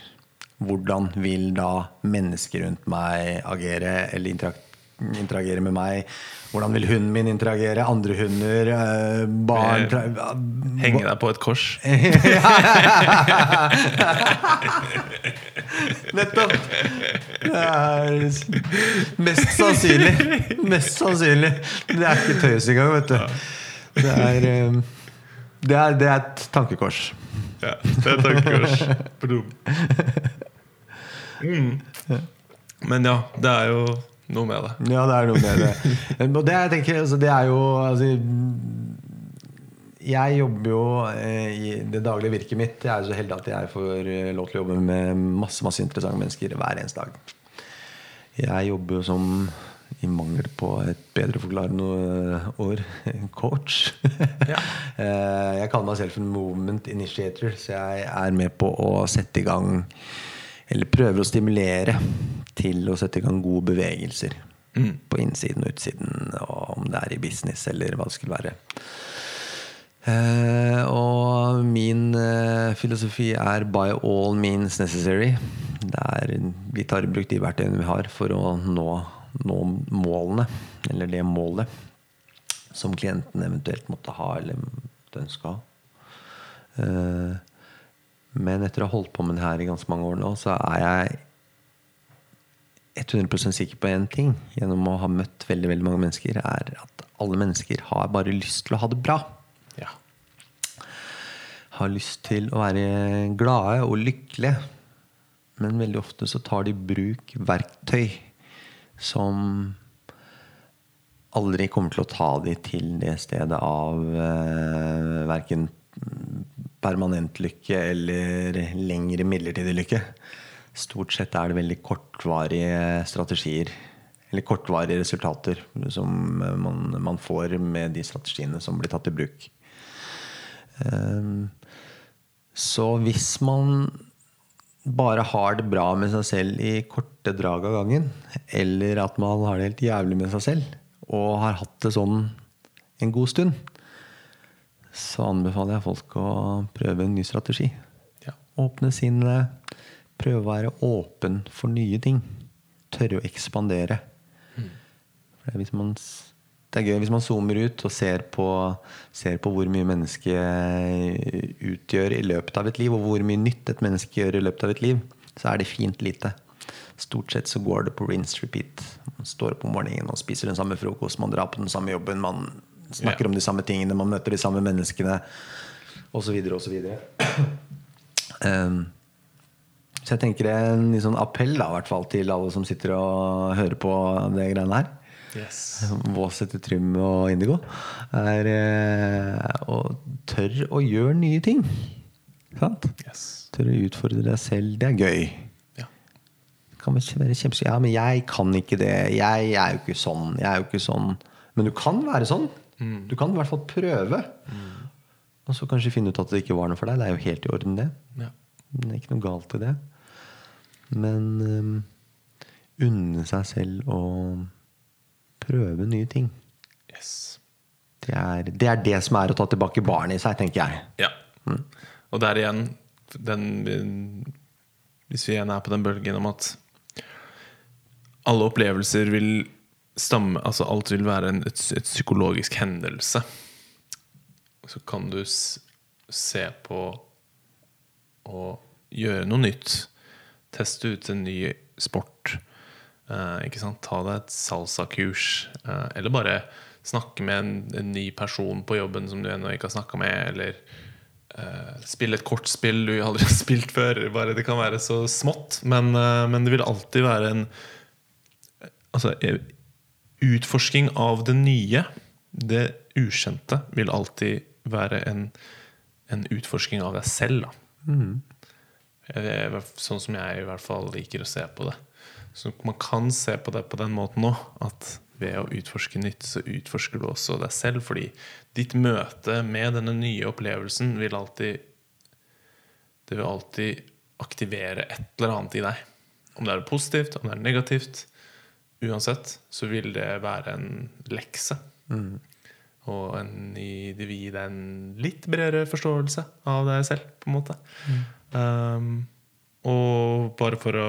Hvordan vil da mennesker rundt meg agere eller interagere med meg? Hvordan vil hunden min interagere? Andre hunder? eh, Barn? Eh, Henge deg på et kors. Nettopp! Det er mest sannsynlig. Mest sannsynlig. Det er ikke tøys engang, vet du. Det er, eh, det er, det er et tankekors. Ja, det er tankekors. Mm. Men ja, det er jo noe med det. Ja, det er noe med det. Og det, jeg tenker, altså, det er jo altså, Jeg jobber jo eh, i det daglige virket mitt. Jeg er så heldig at jeg får eh, lov til å jobbe med masse masse interessante mennesker hver eneste dag. Jeg jobber jo som, i mangel på et bedre forklarende ord, coach. Ja. Eh, Jeg kaller meg selv for movement initiator, så jeg er med på å sette i gang Eller prøver å stimulere til å sette i gang gode bevegelser. På innsiden og utsiden, og om det er i business eller hva det skulle være. Uh, og min uh, filosofi er 'by all means necessary'. Det er, vi tar i bruk de verktøyene vi har for å nå, nå målene, eller det målet som klienten eventuelt måtte ha eller måtte ønske å ha. Eh, men etter å ha holdt på med det her i ganske mange år nå, så er jeg 100 sikker på én ting gjennom å ha møtt veldig veldig mange mennesker, er at alle mennesker har bare lyst til å ha det bra. Ja. Har lyst til å være glade og lykkelige. Men veldig ofte så tar de i bruk verktøy som aldri kommer til å ta de til det stedet av eh, verken permanent lykke eller lengre midlertidig lykke. Stort sett er det veldig kortvarige strategier. Eller kortvarige resultater som man, man får med de strategiene som blir tatt i bruk. Ehm, Så hvis man bare har det bra med seg selv i korte drag av gangen, eller at man har det helt jævlig med seg selv, og har hatt det sånn en god stund, så anbefaler jeg folk å prøve en ny strategi. Ja. Åpne sinnet, prøve å være åpen for nye ting. Tørre å ekspandere. For hvis man, det er gøy hvis man zoomer ut og ser på, ser på hvor mye mennesket utgjør i løpet av et liv, og hvor mye nytt et menneske gjør i løpet av et liv, så er det fint lite. Stort sett så går det på rinse repeat. Man står opp om morgenen og spiser den samme frokost, man drar på den samme jobben, man snakker yeah. om de samme tingene, man møter de samme menneskene, osv., osv. Um, så jeg tenker en sånn appell da, fall til alle som sitter og hører på det greiene her. Yes. Vås etter Trym og Indigo. Er eh, å tørre å gjøre nye ting. Sant? yes. Tørre å utfordre deg selv. Det er gøy. Ja. Det kan være kjempeskøy. Ja, men jeg kan ikke det. Jeg er jo ikke sånn. Jeg er jo ikke sånn. Men du kan være sånn. Du kan i hvert fall prøve. Og så kanskje finne ut at det ikke var noe for deg. Det er jo helt i orden, det. Ja. Det er ikke noe galt i det. Men um, unne seg selv å prøve nye ting. Yes. Det er, det er det som er å ta tilbake barnet i seg, tenker jeg. Ja. Og der igjen den, Hvis vi igjen er på den bølgen om at alle opplevelser vil stamme Altså alt vil være en, et, et psykologisk hendelse. Så kan du se på å gjøre noe nytt. Teste ut en ny sport. Eh? Ta deg et salsa-kurs. Eh, eller bare snakke med en, en ny person på jobben som du ennå ikke har snakka med. Eller uh, spille et kortspill du aldri har spilt før. Bare Det kan være så smått, men, uh, men det vil alltid være en Altså, utforsking av det nye, det ukjente, vil alltid være en, en utforsking av deg selv. Hvert- sånn som jeg i hvert fall liker å se på det. Så man kan se på det på den måten òg, at ved å utforske nytt, så utforsker du også deg selv. Fordi ditt møte med denne nye opplevelsen vil alltid Det vil alltid aktivere et eller annet i deg. Om det er positivt, om det er negativt. Uansett så vil det være en lekse. Og en, ny, det vil gi deg en litt bredere forståelse av deg selv, på en måte. Um, og bare for å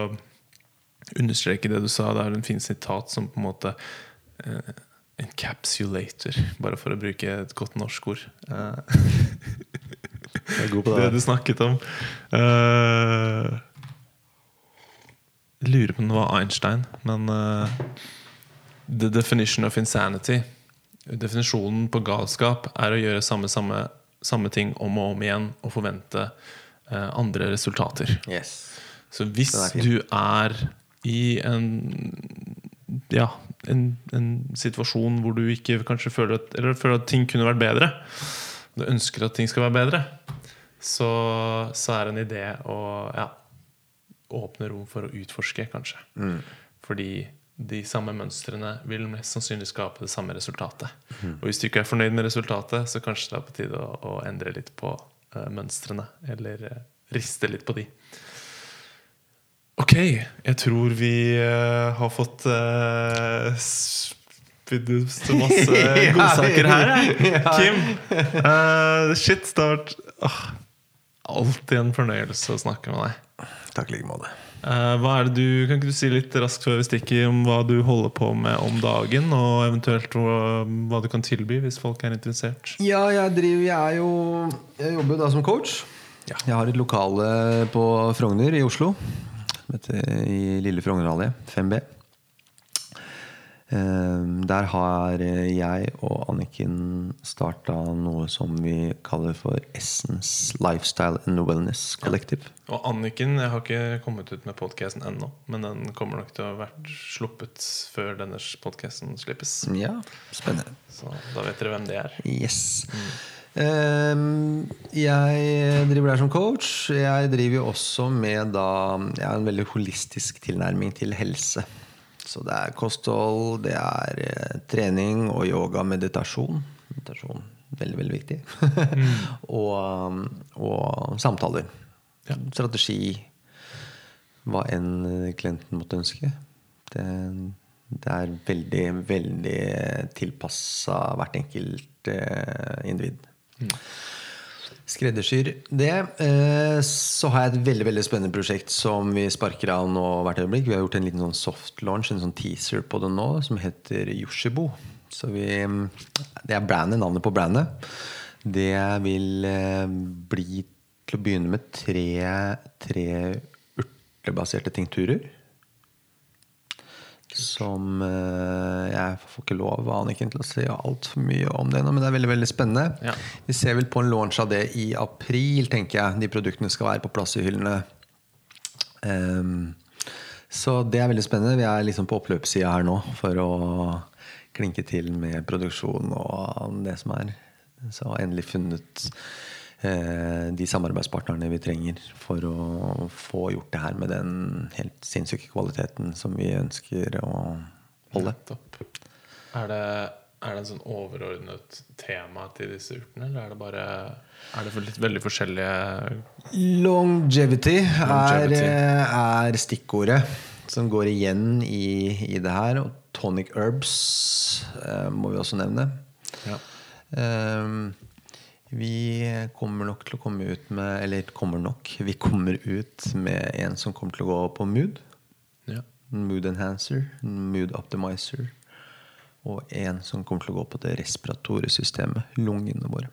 understreke det du sa, det er en fin sitat som på en måte uh, Encapsulator, bare for å bruke et godt norsk ord. Uh, det det. du snakket om. Uh, lurer på om det var Einstein, men uh, The definition of insanity Definisjonen på galskap er å gjøre samme, samme, samme ting om og om igjen og forvente andre resultater. Yes. Så hvis du er i en ja, en, en situasjon hvor du ikke kanskje føler at, eller føler at ting kunne vært bedre, du ønsker at ting skal være bedre, så, så er det en idé å ja, åpne rom for å utforske, kanskje. Mm. Fordi de samme mønstrene vil mest sannsynlig skape det samme resultatet. Mm. Og hvis du ikke er fornøyd med resultatet, så kanskje det er på tide å, å endre litt på uh, mønstrene. Eller uh, riste litt på de. Ok, jeg tror vi uh, har fått uh, spydd ut så masse godsaker her. jeg. ja. Kim, uh, shit, det har vært åh, alltid en fornøyelse å snakke med deg. Takk i like måte. Uh, hva er det du, kan ikke du si litt raskt før vi stikker om hva du holder på med om dagen, og eventuelt hva, hva du kan tilby hvis folk er interessert? Ja, jeg driver Jeg er jo Jeg jobber jo da som coach. Jeg har et lokale på Frogner i Oslo. Heter I Lille Frognerallé, 5B. Eh, Der har jeg og Anniken starta noe som vi kaller for Essence Lifestyle and Wellness Collective. Og Anniken, jeg har ikke kommet ut med podkasten ennå, men den kommer nok til å ha vært sluppet før denne podkasten slippes. Ja, spennende. Så da vet dere hvem det er. Yes. Ehm, jeg driver der som coach. Jeg driver jo også med da Jeg har en veldig holistisk tilnærming til helse. Så det er kosthold, det er eh, trening og yoga, meditasjon. Meditasjon, veldig, veldig viktig. og, og samtaler. Strategi. Hva enn klienten måtte ønske. Det, det er veldig, veldig tilpassa hvert enkelt eh, individ. Skreddersyr det. Eh, så har jeg et veldig veldig spennende prosjekt som vi sparker av nå hvert øyeblikk. Vi har gjort en liten sånn soft launch, en sånn teaser på det nå, som heter Yoshibo. Så vi, det er brandet, navnet på brandet. Det vil eh, bli til å begynne med tre, tre urtebaserte tinkturer. Som eh, Jeg får ikke lov av Anniken til å si altfor mye om det nå, men det er veldig veldig spennende. Ja. Vi ser vel på en launch av det i april, tenker jeg. De produktene skal være på plass i hyllene. Um, så det er veldig spennende. Vi er liksom på oppløpssida her nå for å klinke til med produksjon og det som er. Så endelig funnet de samarbeidspartnerne vi trenger for å få gjort det her med den helt sinnssyke kvaliteten som vi ønsker å holde. Er det, er det en sånn overordnet tema til disse urtene, eller er det bare Er det for litt veldig forskjellige Longevity er, Longevity. eh, er stikkordet som går igjen i, i det her. Og tonic herbs eh, må vi også nevne. ja. Ehm, vi kommer nok til å komme ut med Eller kommer nok. Vi kommer ut med en som kommer til å gå på mood. Ja. Mood enhancer. Mood optimizer. Og en som kommer til å gå på det respiratoriske systemet, lungene våre.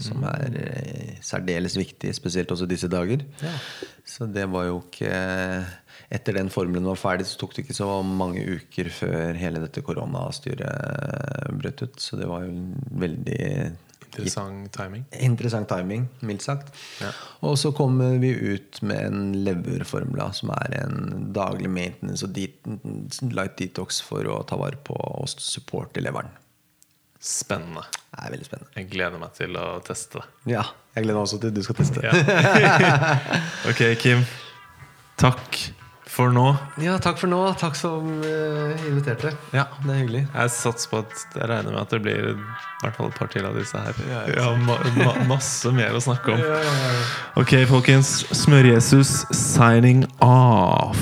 Som er eh, særdeles viktig, spesielt også disse dager. Så det var jo ikke Etter den formelen var ferdig, så tok det ikke så mange uker før hele dette koronastyret brøt ut. Så det var jo veldig Interessant timing. Interessant timing, mildt sagt. Ja. Og så kommer vi ut med en leverformula, som er en daglig maintenance og light detox for å ta vare på og supporte leveren. Spennende. Det er veldig spennende. Jeg gleder meg til å teste det. Ja, jeg gleder meg også til du skal teste. det. ok, Kim. Takk for nå. Ja, takk for nå. Takk som uh, inviterte. Ja. Det er hyggelig. Jeg satser på at jeg regner med at det blir i hvert fall et par til av disse her. Ja, Ja, ma ma masse mer å snakke om. Ok, folkens. Smør-Jesus signing off.